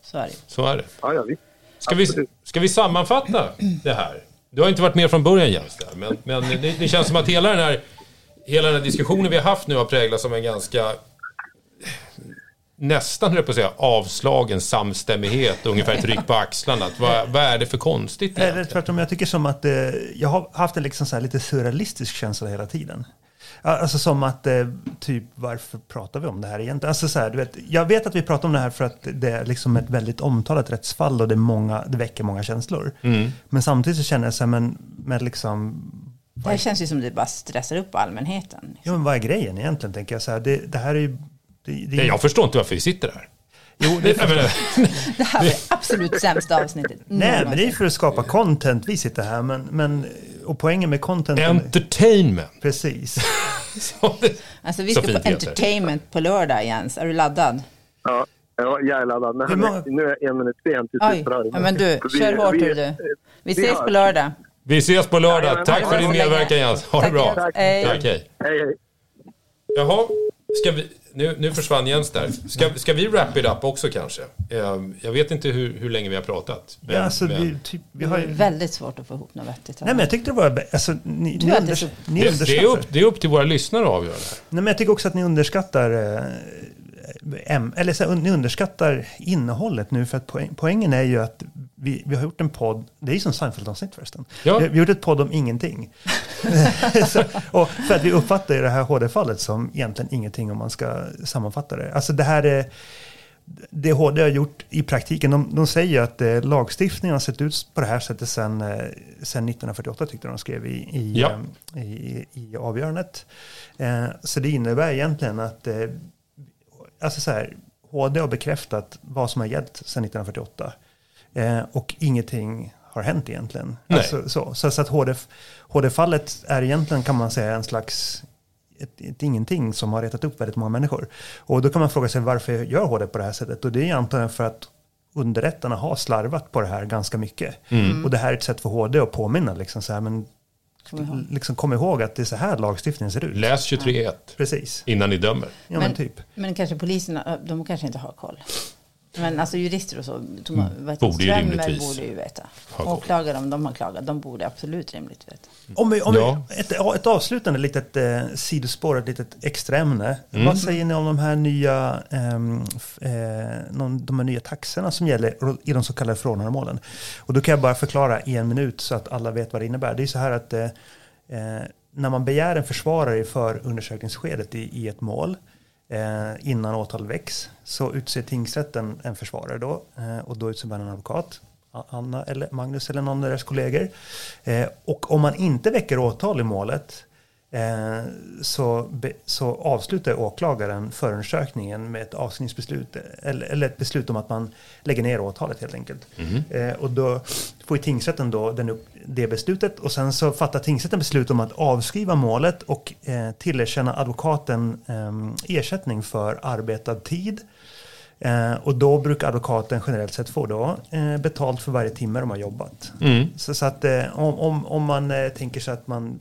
Speaker 3: så är det.
Speaker 2: Så är det.
Speaker 4: Ja, ja, visst.
Speaker 2: Ska vi, ska vi sammanfatta det här? Du har inte varit med från början Jens, där, men, men det, det känns som att hela den, här, hela den här diskussionen vi har haft nu har präglats av en ganska nästan, jag på att säga, avslagen samstämmighet, ungefär ett ryck på axlarna. Att, vad, vad är det för konstigt
Speaker 1: Eller tvärtom, jag tycker som att eh, jag har haft en liksom så här lite surrealistisk känsla hela tiden. Ja, Alltså som att, eh, typ, varför pratar vi om det här egentligen? Alltså så här, du vet, jag vet att vi pratar om det här för att det är liksom ett väldigt omtalat rättsfall och det, är många, det väcker många känslor. Men samtidigt så känner jag så här, men, men liksom,
Speaker 3: Det här känns ju som det bara stressar upp allmänheten.
Speaker 1: ja men vad är grejen egentligen, tänker jag så här. Det, det här är ju... Det, det,
Speaker 2: Nej, jag förstår inte varför vi sitter här.
Speaker 1: jo, det,
Speaker 2: menar,
Speaker 3: Det här det absolut sämsta avsnittet.
Speaker 1: nej, men det är för att skapa content vi sitter här. Men, men, och poängen med content...
Speaker 2: entertainment.
Speaker 1: Precis.
Speaker 2: Så det-
Speaker 3: Alltså vi ska på
Speaker 2: heter
Speaker 3: entertainment på lördag Jens. Är du laddad?
Speaker 4: Ja, ja jag är laddad. Men
Speaker 1: många-
Speaker 4: nu är jag en minut sen till
Speaker 3: Oj, ja, men du,
Speaker 4: Vi-
Speaker 3: kör hårt
Speaker 4: vi-
Speaker 3: du. Vi
Speaker 4: vi
Speaker 3: ses på lördag.
Speaker 2: Vi ses på lördag. Tack för din medverkan Jens. Ha det
Speaker 3: Tack,
Speaker 2: bra.
Speaker 3: Hej.
Speaker 2: Tack, hej.
Speaker 4: Hej, hej.
Speaker 2: Jaha, ska vi, nu, nu försvann Jens där. Ska, ska vi wrap it up också kanske? Eh, Jag vet inte hur, hur länge vi har pratat. Men,
Speaker 1: ja, alltså,
Speaker 2: men,
Speaker 1: vi, typ, vi
Speaker 3: Det
Speaker 1: har ju...
Speaker 3: väldigt svårt att få ihop något vettigt.
Speaker 1: Nej, men jag tyckte det var... Alltså, ni, ni, unders
Speaker 3: så-
Speaker 1: ni
Speaker 2: det,
Speaker 1: underskattar...
Speaker 2: det, är upp, det är upp till våra lyssnare att avgöra det här.
Speaker 1: Nej, men jag tycker också att ni underskattar... Eh, em- eller så, här, ni underskattar innehållet nu. För att poäng, poängen är ju att vi, vi har gjort en podd... Det är ju som Seinfeld-avsnitt förresten.
Speaker 2: Ja.
Speaker 1: Vi, vi har gjort ett podd om ingenting. så, och för att vi uppfattar ju det här HD-fallet som egentligen ingenting om man ska sammanfatta det. Alltså det här är... Det HD har gjort i praktiken, de, de säger att eh, lagstiftningen har sett ut på det här sättet sedan, eh, sedan 1948 tyckte de skrev i, i,
Speaker 2: Ja.
Speaker 1: eh, i, i avgörandet. Eh, så det innebär egentligen att eh, alltså så här, HD har bekräftat vad som har gällt sedan 1948. Eh, och ingenting har hänt egentligen. Alltså, så så, så att HD, HD-fallet är egentligen kan man säga en slags ett, ett ingenting som har retat upp väldigt många människor. Och då kan man fråga sig varför gör HD på det här sättet? Och det är antagligen för att underrättarna har slarvat på det här ganska mycket. Och det här är ett sätt för HD att påminna, liksom så här, men
Speaker 3: Kom ihåg.
Speaker 1: liksom kom ihåg att det är så här lagstiftningen ser ut.
Speaker 2: Läs 23.1
Speaker 1: Precis.
Speaker 2: innan ni dömer.
Speaker 1: Ja, men, typ.
Speaker 3: men kanske poliserna, de kanske inte har koll. Men alltså jurister och så, Thomas, mm.
Speaker 2: Borde ju rimligtvis
Speaker 3: borde ju veta. Åklagare om de har klagat, de borde absolut rimligt veta.
Speaker 1: Om vi, om
Speaker 2: Ja.
Speaker 1: vi, ett, ett avslutande litet eh, sidospår, ett litet extra ämne.
Speaker 2: Mm.
Speaker 1: Vad säger ni om de här nya, ehm, eh, någon, de här nya taxorna som gäller i de så kallade förordnandemålen? Och då kan jag bara förklara i en minut så att alla vet vad det innebär. Det är så här att eh, eh, när man begär en försvarare i förundersökningsskedet i, i ett mål eh, innan åtal väcks så utser tingsrätten en försvarare då eh, och då utser man en advokat. Anna eller Magnus eller någon av deras kollegor. Eh, och om man inte väcker åtal i målet eh, så, be, så avslutar åklagaren förundersökningen med ett avskrivningsbeslut eller, eller ett beslut om att man lägger ner åtalet helt enkelt. Eh, och då får ju tingsrätten då den upp, det beslutet och sen så fattar tingsrätten beslut om att avskriva målet och eh, tillerkänna advokaten eh, ersättning för arbetad tid. Eh, och då brukar advokaten generellt sett få då, eh, betalt för varje timme de har jobbat. Så, så att eh, om, om, om man eh, tänker sig att man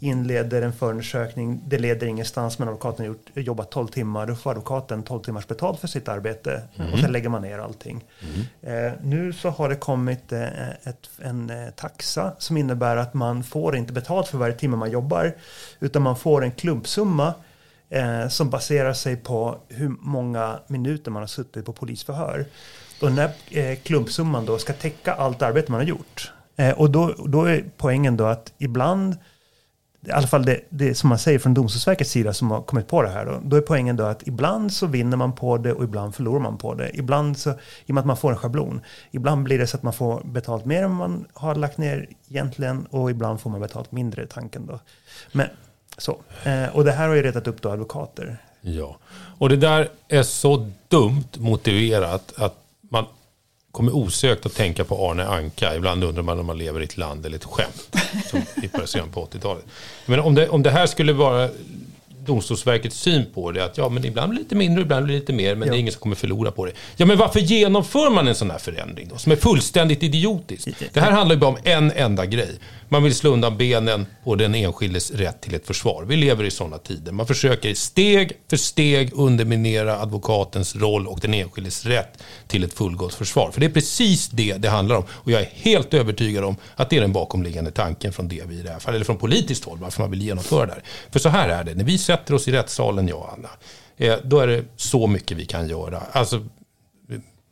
Speaker 1: inleder en förundersökning, det leder ingenstans men advokaten har gjort, jobbat 12 timmar, då får advokaten 12 timmars betalt för sitt arbete och sen lägger man ner allting. Eh, nu så har det kommit eh, ett, en eh, taxa som innebär att man får inte betalt för varje timme man jobbar utan man får en klumpsumma eh, som baserar sig på hur många minuter man har suttit på polisförhör. Och den här eh, klumpsumman då ska täcka allt arbete man har gjort. Eh, och då, då är poängen då att ibland, i alla fall det, det som man säger från Domstolsverkets sida som har kommit på det här, då, då är poängen då att ibland så vinner man på det och ibland förlorar man på det. Ibland så, i och med att man får en schablon, ibland blir det så att man får betalt mer än man har lagt ner egentligen och ibland får man betalt mindre i tanken då. Men så, eh, och det här har ju retat upp då advokater.
Speaker 2: Ja, och det där är så dumt motiverat att man kommer osökt att tänka på Arne Anka. Ibland undrar man om man lever i ett land eller ett skämt. Som i början på 80-talet. Men om det, om det här skulle vara Domstolsverkets syn på det, att ja, men ibland blir det lite mindre, ibland blir det lite mer, men det är ingen som kommer förlora på det. Ja, men varför genomför man en sån här förändring då, som är fullständigt idiotisk? Det här handlar ju bara om en enda grej. Man vill slå undan benen på den enskildes rätt till ett försvar. Vi lever i sådana tider. Man försöker steg för steg underminera advokatens roll och den enskildes rätt till ett fullgott försvar. För det är precis det det handlar om. Och jag är helt övertygad om att det är den bakomliggande tanken från det vi i det här fallet, eller från politiskt håll, varför man vill genomföra det här. För så här är det, när vi sätter oss i rättssalen, jag och Anna, eh, då är det så mycket vi kan göra. Alltså,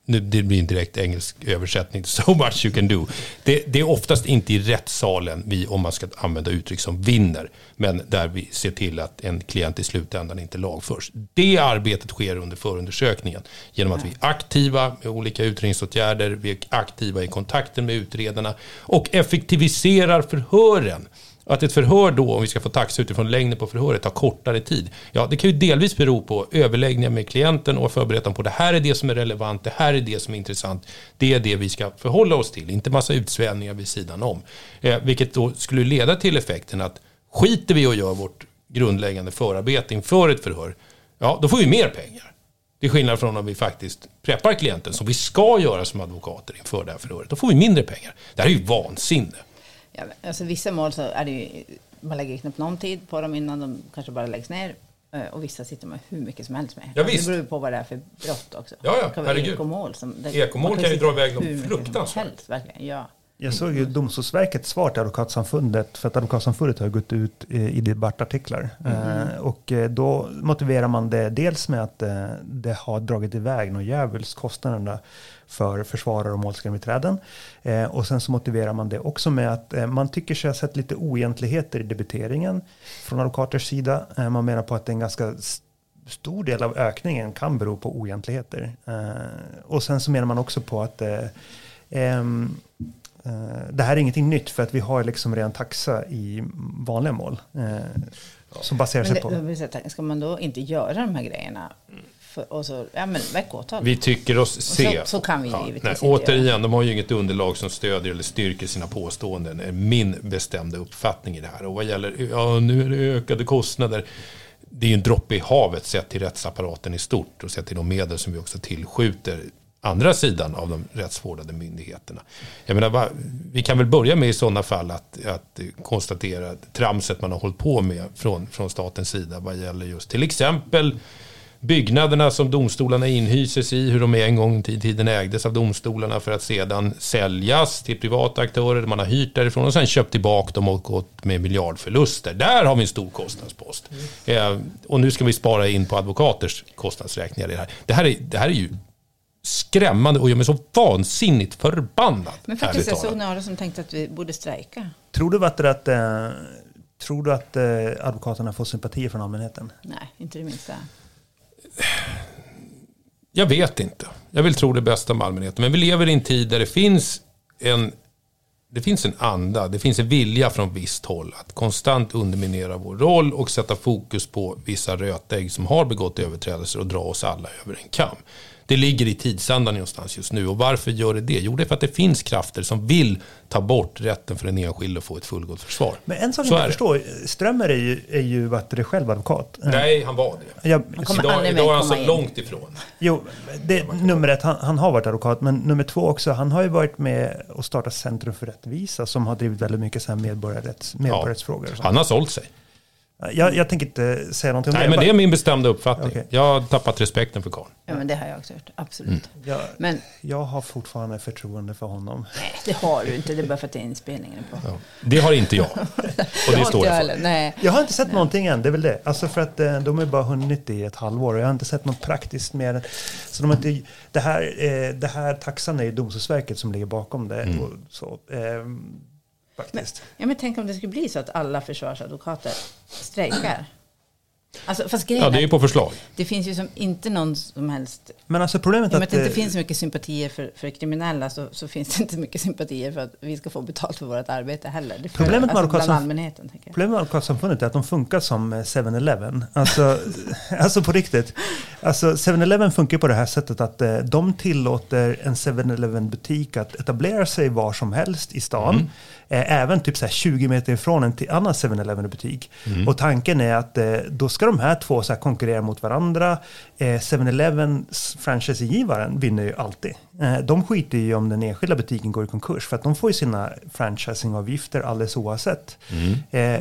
Speaker 2: nu det blir en direkt engelsk översättning, so much you can do. Det, det, är oftast inte i rättssalen vi, om man ska använda uttryck som vinner, men där vi ser till att en klient i slutändan inte lagförs. Det arbetet sker under förundersökningen genom att vi är aktiva med olika utredningsåtgärder, vi är aktiva i kontakten med utredarna och effektiviserar förhören. Att ett förhör då, om vi ska få taxa utifrån längden på förhöret, tar kortare tid. Ja, det kan ju delvis bero på överläggningar med klienten och förberedelsen på det här är det som är relevant, det här är det som är intressant. Det är det vi ska förhålla oss till, inte massa utsvävningar vid sidan om. Eh, vilket då skulle leda till effekten att skiter vi och gör vårt grundläggande förarbete inför ett förhör, ja, då får vi mer pengar. Till skillnad från om vi faktiskt preppar klienten, som vi ska göra som advokater inför det här förhöret. Då får vi mindre pengar. Det här är ju vansinne.
Speaker 3: Ja, alltså vissa mål så är det ju, man lägger knappt någon tid på dem innan de kanske bara läggs ner. Eh, och vissa sitter man hur mycket som helst med.
Speaker 2: Ja, visst.
Speaker 3: Det beror ju på vad det är för brott också.
Speaker 2: Ja, ja,
Speaker 3: det kan vara
Speaker 2: herregud.
Speaker 3: ekomål. Som, det,
Speaker 2: Ekomål kan ju dra iväg dem fruktansvärt.
Speaker 3: helst, verkligen. Ja.
Speaker 1: Jag såg ju Domstolsverkets svar till Advokatsamfundet, för att Advokatsamfundet har gått ut eh, i debattartiklar. Eh, och eh, då motiverar man det dels med att eh, det har dragit iväg något djävulskt kostnaderna för försvarare och målskrivarträden. Eh, och sen så motiverar man det också med att eh, man tycker sig ha sett lite oegentligheter i debiteringen från advokaters sida. Eh, man menar på att det är en ganska stor del av ökningen kan bero på oegentligheter. Eh, och sen så menar man också på att eh, eh, det här är ingenting nytt för att vi har liksom redan taxa i vanliga mål. Som baserar sig
Speaker 3: det,
Speaker 1: på...
Speaker 3: ska man då inte göra de här grejerna? För, och så, ja men väck åtal.
Speaker 2: Vi tycker oss se.
Speaker 3: så- så kan vi
Speaker 2: ja,
Speaker 3: givetvis
Speaker 2: nej, Återigen, de har ju inget underlag som stödjer eller styrker sina påståenden. är min bestämda uppfattning i det här. Och vad gäller, ja nu är det ökade kostnader. Det är ju en droppe i havet sett till rättsapparaten i stort och sett till de medel som vi också tillskjuter andra sidan av de rättsvårdande myndigheterna. Jag menar, vi kan väl börja med i sådana fall att, att konstatera att tramset man har hållit på med från, från statens sida vad gäller just till exempel byggnaderna som domstolarna inhyses i, hur de en gång i tiden ägdes av domstolarna för att sedan säljas till privata aktörer. Man har hyrt därifrån och sen köpt tillbaka dem och gått med miljardförluster. Där har vi en stor kostnadspost. Eh, och nu ska vi spara in på advokaters kostnadsräkningar i det här. Det här är, det här är ju skrämmande och gör mig så vansinnigt förbannad.
Speaker 3: Men faktiskt, jag såg några som tänkte att vi borde strejka.
Speaker 1: Tror du att, att, eh, tror du att eh, advokaterna får sympati från allmänheten?
Speaker 3: Nej, inte det minsta.
Speaker 2: Jag vet inte. Jag vill tro det bästa om allmänheten. Men vi lever i en tid där det finns en, det finns en anda, det finns en vilja från visst håll att konstant underminera vår roll och sätta fokus på vissa rötägg som har begått överträdelser och dra oss alla över en kam. Det ligger i tidsandan någonstans just nu. Och varför gör det det? Jo, det är för att det finns krafter som vill ta bort rätten för den enskilde att få ett fullgott försvar.
Speaker 1: Men en sak
Speaker 2: Så
Speaker 1: jag inte
Speaker 2: det.
Speaker 1: förstår, Strömmer är ju, är ju vad det själv advokat.
Speaker 2: Nej, han var det.
Speaker 1: Jag,
Speaker 3: Han kommer
Speaker 2: Idag, idag är han så
Speaker 3: in.
Speaker 2: långt ifrån.
Speaker 1: Jo, det, nummer ett, han, han har varit advokat, men nummer två också, han har ju varit med och startat Centrum för rättvisa som har drivit väldigt mycket så här medborgarrätts, medborgarrättsfrågor. sånt.
Speaker 2: Han har sålt sig.
Speaker 1: Jag, jag tänker inte säga någonting om
Speaker 2: Nej,
Speaker 1: det.
Speaker 2: men
Speaker 1: Jag
Speaker 2: det är min bestämda uppfattning.
Speaker 1: Okej.
Speaker 2: Jag har tappat respekten för karln.
Speaker 3: Ja, men det har jag också gjort. Absolut.
Speaker 1: jag,
Speaker 3: Men
Speaker 1: jag har fortfarande förtroende för honom.
Speaker 3: nej, det har du inte. Det är bara för att det är inspelningen på.
Speaker 2: Ja. Det har inte jag. Och det
Speaker 3: har
Speaker 2: står jag för.
Speaker 3: Nej.
Speaker 1: Jag har inte sett någonting än, det är väl det. Alltså för att eh, de har bara hunnit i ett halvår och jag har inte sett något praktiskt mer. Så de har inte, det, här, eh, det här taxan är ju Domstolsverket som ligger bakom det.
Speaker 2: Mm.
Speaker 1: Och så, faktiskt.
Speaker 3: Ja, men tänk om det skulle bli så att alla försvarsadvokater strejkar. Alltså, fast grejen
Speaker 2: Ja, det är på förslag.
Speaker 3: det finns ju som inte någon som helst...
Speaker 1: Men alltså problemet är
Speaker 3: med
Speaker 1: att...
Speaker 3: att det inte
Speaker 1: eh,
Speaker 3: finns så mycket sympatier för, för kriminella så, så finns det inte mycket sympatier för att vi ska få betalt för vårt arbete heller. Det för,
Speaker 1: Problemet med
Speaker 3: alltså, bland
Speaker 1: advokatsamf-
Speaker 3: allmänheten.
Speaker 1: Problemet med Advokatsamfundet är att de funkar som eh, 7-Eleven. Alltså, alltså på riktigt. Alltså 7-Eleven funkar på det här sättet att eh, de tillåter en 7-Eleven butik att etablera sig var som helst i stan. Eh, även typ så här 20 meter ifrån en till annan 7-Eleven butik. Och tanken är att eh, då ska de här två så här konkurrera mot varandra. Eh, 7-Elevens franchisegivaren vinner ju alltid. Eh, de skiter ju om den enskilda butiken går i konkurs för att de får ju sina franchisingavgifter alldeles oavsett. Eh,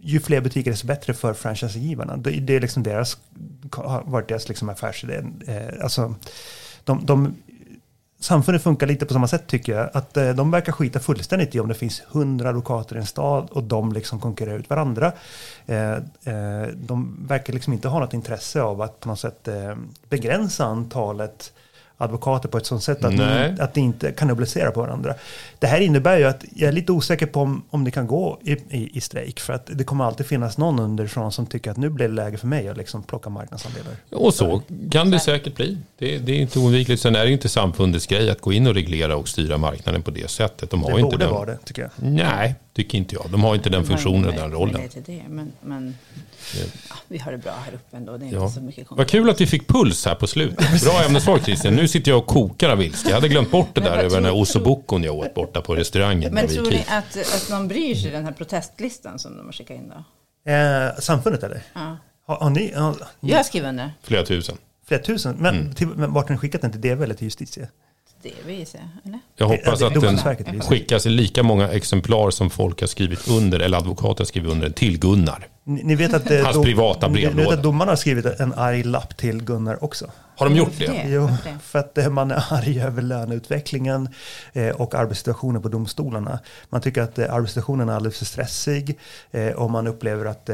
Speaker 1: ju fler butiker desto bättre för franchisegivarna. Det, det är liksom deras, har varit deras liksom affärsidé. Eh, alltså, de, de, samfundet funkar lite på samma sätt tycker jag. Att eh, de verkar skita fullständigt i om det finns hundra advokater i en stad och de liksom konkurrerar ut varandra. Eh, eh, de verkar liksom inte ha något intresse av att på något sätt eh, begränsa antalet advokater på ett sånt sätt att, ni, att det inte kan obligera på varandra. Det här innebär ju att jag är lite osäker på om, om det kan gå i, i, i strejk. För att det kommer alltid finnas någon underifrån som tycker att nu blir det läge för mig att liksom plocka marknadsandelar.
Speaker 2: Och så kan det säkert bli. Det, det är inte oundvikligt. Sen är det inte samfundets grej att gå in och reglera och styra marknaden på det sättet. De har
Speaker 1: Det
Speaker 2: inte
Speaker 1: borde
Speaker 2: den.
Speaker 1: vara det tycker jag.
Speaker 2: Nej, tycker inte jag. De har inte den funktionen och den rollen.
Speaker 3: Möjlighet till det, men, men ja, vi har det bra här uppe ändå. Det är
Speaker 2: Ja.
Speaker 3: inte så mycket
Speaker 2: Vad kul att vi fick puls här på slutet. Bra ämnesval Christian. Nu sitter jag och kokar av ilska. Jag hade glömt bort det där över den här
Speaker 3: tror-
Speaker 2: ossobukon jag åt borta på restaurangen.
Speaker 3: Men tror ni att, att någon bryr sig den här protestlistan som de har skickat in då?
Speaker 1: Eh, samfundet eller?
Speaker 3: Ja.
Speaker 1: Har, har ni har,
Speaker 3: Jag skriver under.
Speaker 2: Flera tusen.
Speaker 1: flera tusen? Men,
Speaker 2: Mm.
Speaker 1: till, men vart har ni skickat den till DV eller till justitie?
Speaker 3: Det säga, eller?
Speaker 2: Jag hoppas att den skickas i lika många exemplar som folk har skrivit under, eller advokater har skrivit under, till Gunnar.
Speaker 1: Ni, ni vet att, eh,
Speaker 2: Hans privata
Speaker 1: ni, ni vet
Speaker 2: brevlåda.
Speaker 1: att domarna har skrivit en arg lapp till Gunnar också.
Speaker 2: Har de gjort det?
Speaker 3: det?
Speaker 1: Jo, för att eh, man är arg över löneutvecklingen eh, och arbetssituationen på domstolarna. Man tycker att arbetssituationen är alldeles för stressig och man upplever att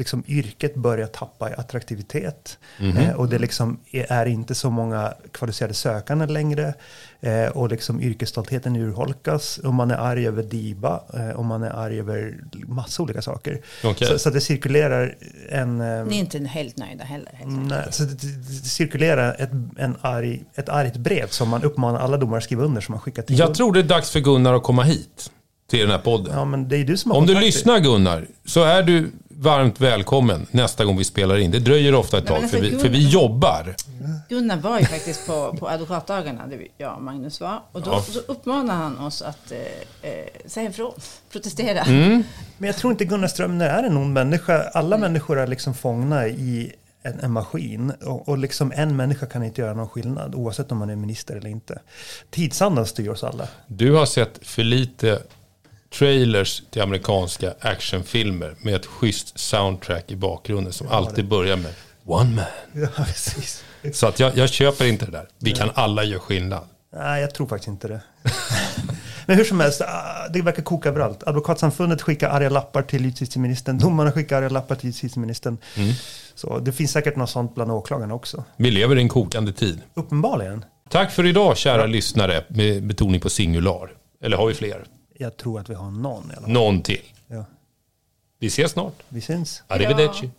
Speaker 1: liksom yrket börjar tappa i attraktivitet.
Speaker 2: Mhm.
Speaker 1: Eh, och det liksom är, är inte så många kvalificerade sökande längre. Eh, och liksom yrkesstoltheten urholkas. Och man är arg över DIBA. Eh, och man är arg över massa olika saker.
Speaker 2: Okej.
Speaker 1: Så, så det cirkulerar en... eh,
Speaker 3: Ni är inte helt nöjda heller. Helt.
Speaker 1: Nej, så det, det, cirkulerar ett, en arg, ett argt brev som man uppmanar alla domare att skriva under som man skickar till
Speaker 2: Jag tror det är dags för Gunnar att komma hit till den här podden.
Speaker 1: Ja, men det är du som har
Speaker 2: Om du
Speaker 1: kontakter.
Speaker 2: lyssnar Gunnar, så är du varmt välkommen nästa gång vi spelar in. Det dröjer ofta ett
Speaker 3: Nej,
Speaker 2: tag, för
Speaker 3: alltså,
Speaker 2: vi, för vi jobbar.
Speaker 3: Gunnar var ju faktiskt på, på advokatdagarna, där jag och Magnus var. Och då,
Speaker 2: Ja.
Speaker 3: då uppmanade han oss att eh, eh, säga ifrån, protestera.
Speaker 2: Mm.
Speaker 1: Men jag tror inte Gunnar Strömner är en ond människa. Alla människor är liksom fångna i en, en maskin. Och, och liksom en människa kan inte göra någon skillnad oavsett om man är minister eller inte. Tidsandan styr oss alla.
Speaker 2: Du har sett för lite trailers till amerikanska actionfilmer med ett schysst soundtrack i bakgrunden som alltid börjar med One man.
Speaker 1: Ja, precis.
Speaker 2: Så att jag, jag köper inte det där. Vi kan alla göra skillnad.
Speaker 1: Nej, jag tror faktiskt inte det. Men hur som helst, ah, det verkar koka överallt. Advokatsamfundet skickar arga lappar till justitieministern. Domarna skickar arga lappar till justitieministern. Så det finns säkert något sånt bland åklagarna också.
Speaker 2: Vi lever i en kokande tid.
Speaker 1: Uppenbarligen.
Speaker 2: Tack för idag kära lyssnare med betoning på singular. Eller har vi fler?
Speaker 1: Jag tror att vi har någon i alla fall.
Speaker 2: Någon till.
Speaker 1: Ja.
Speaker 2: Vi ses snart.
Speaker 1: Vi syns.
Speaker 2: Arrivederci.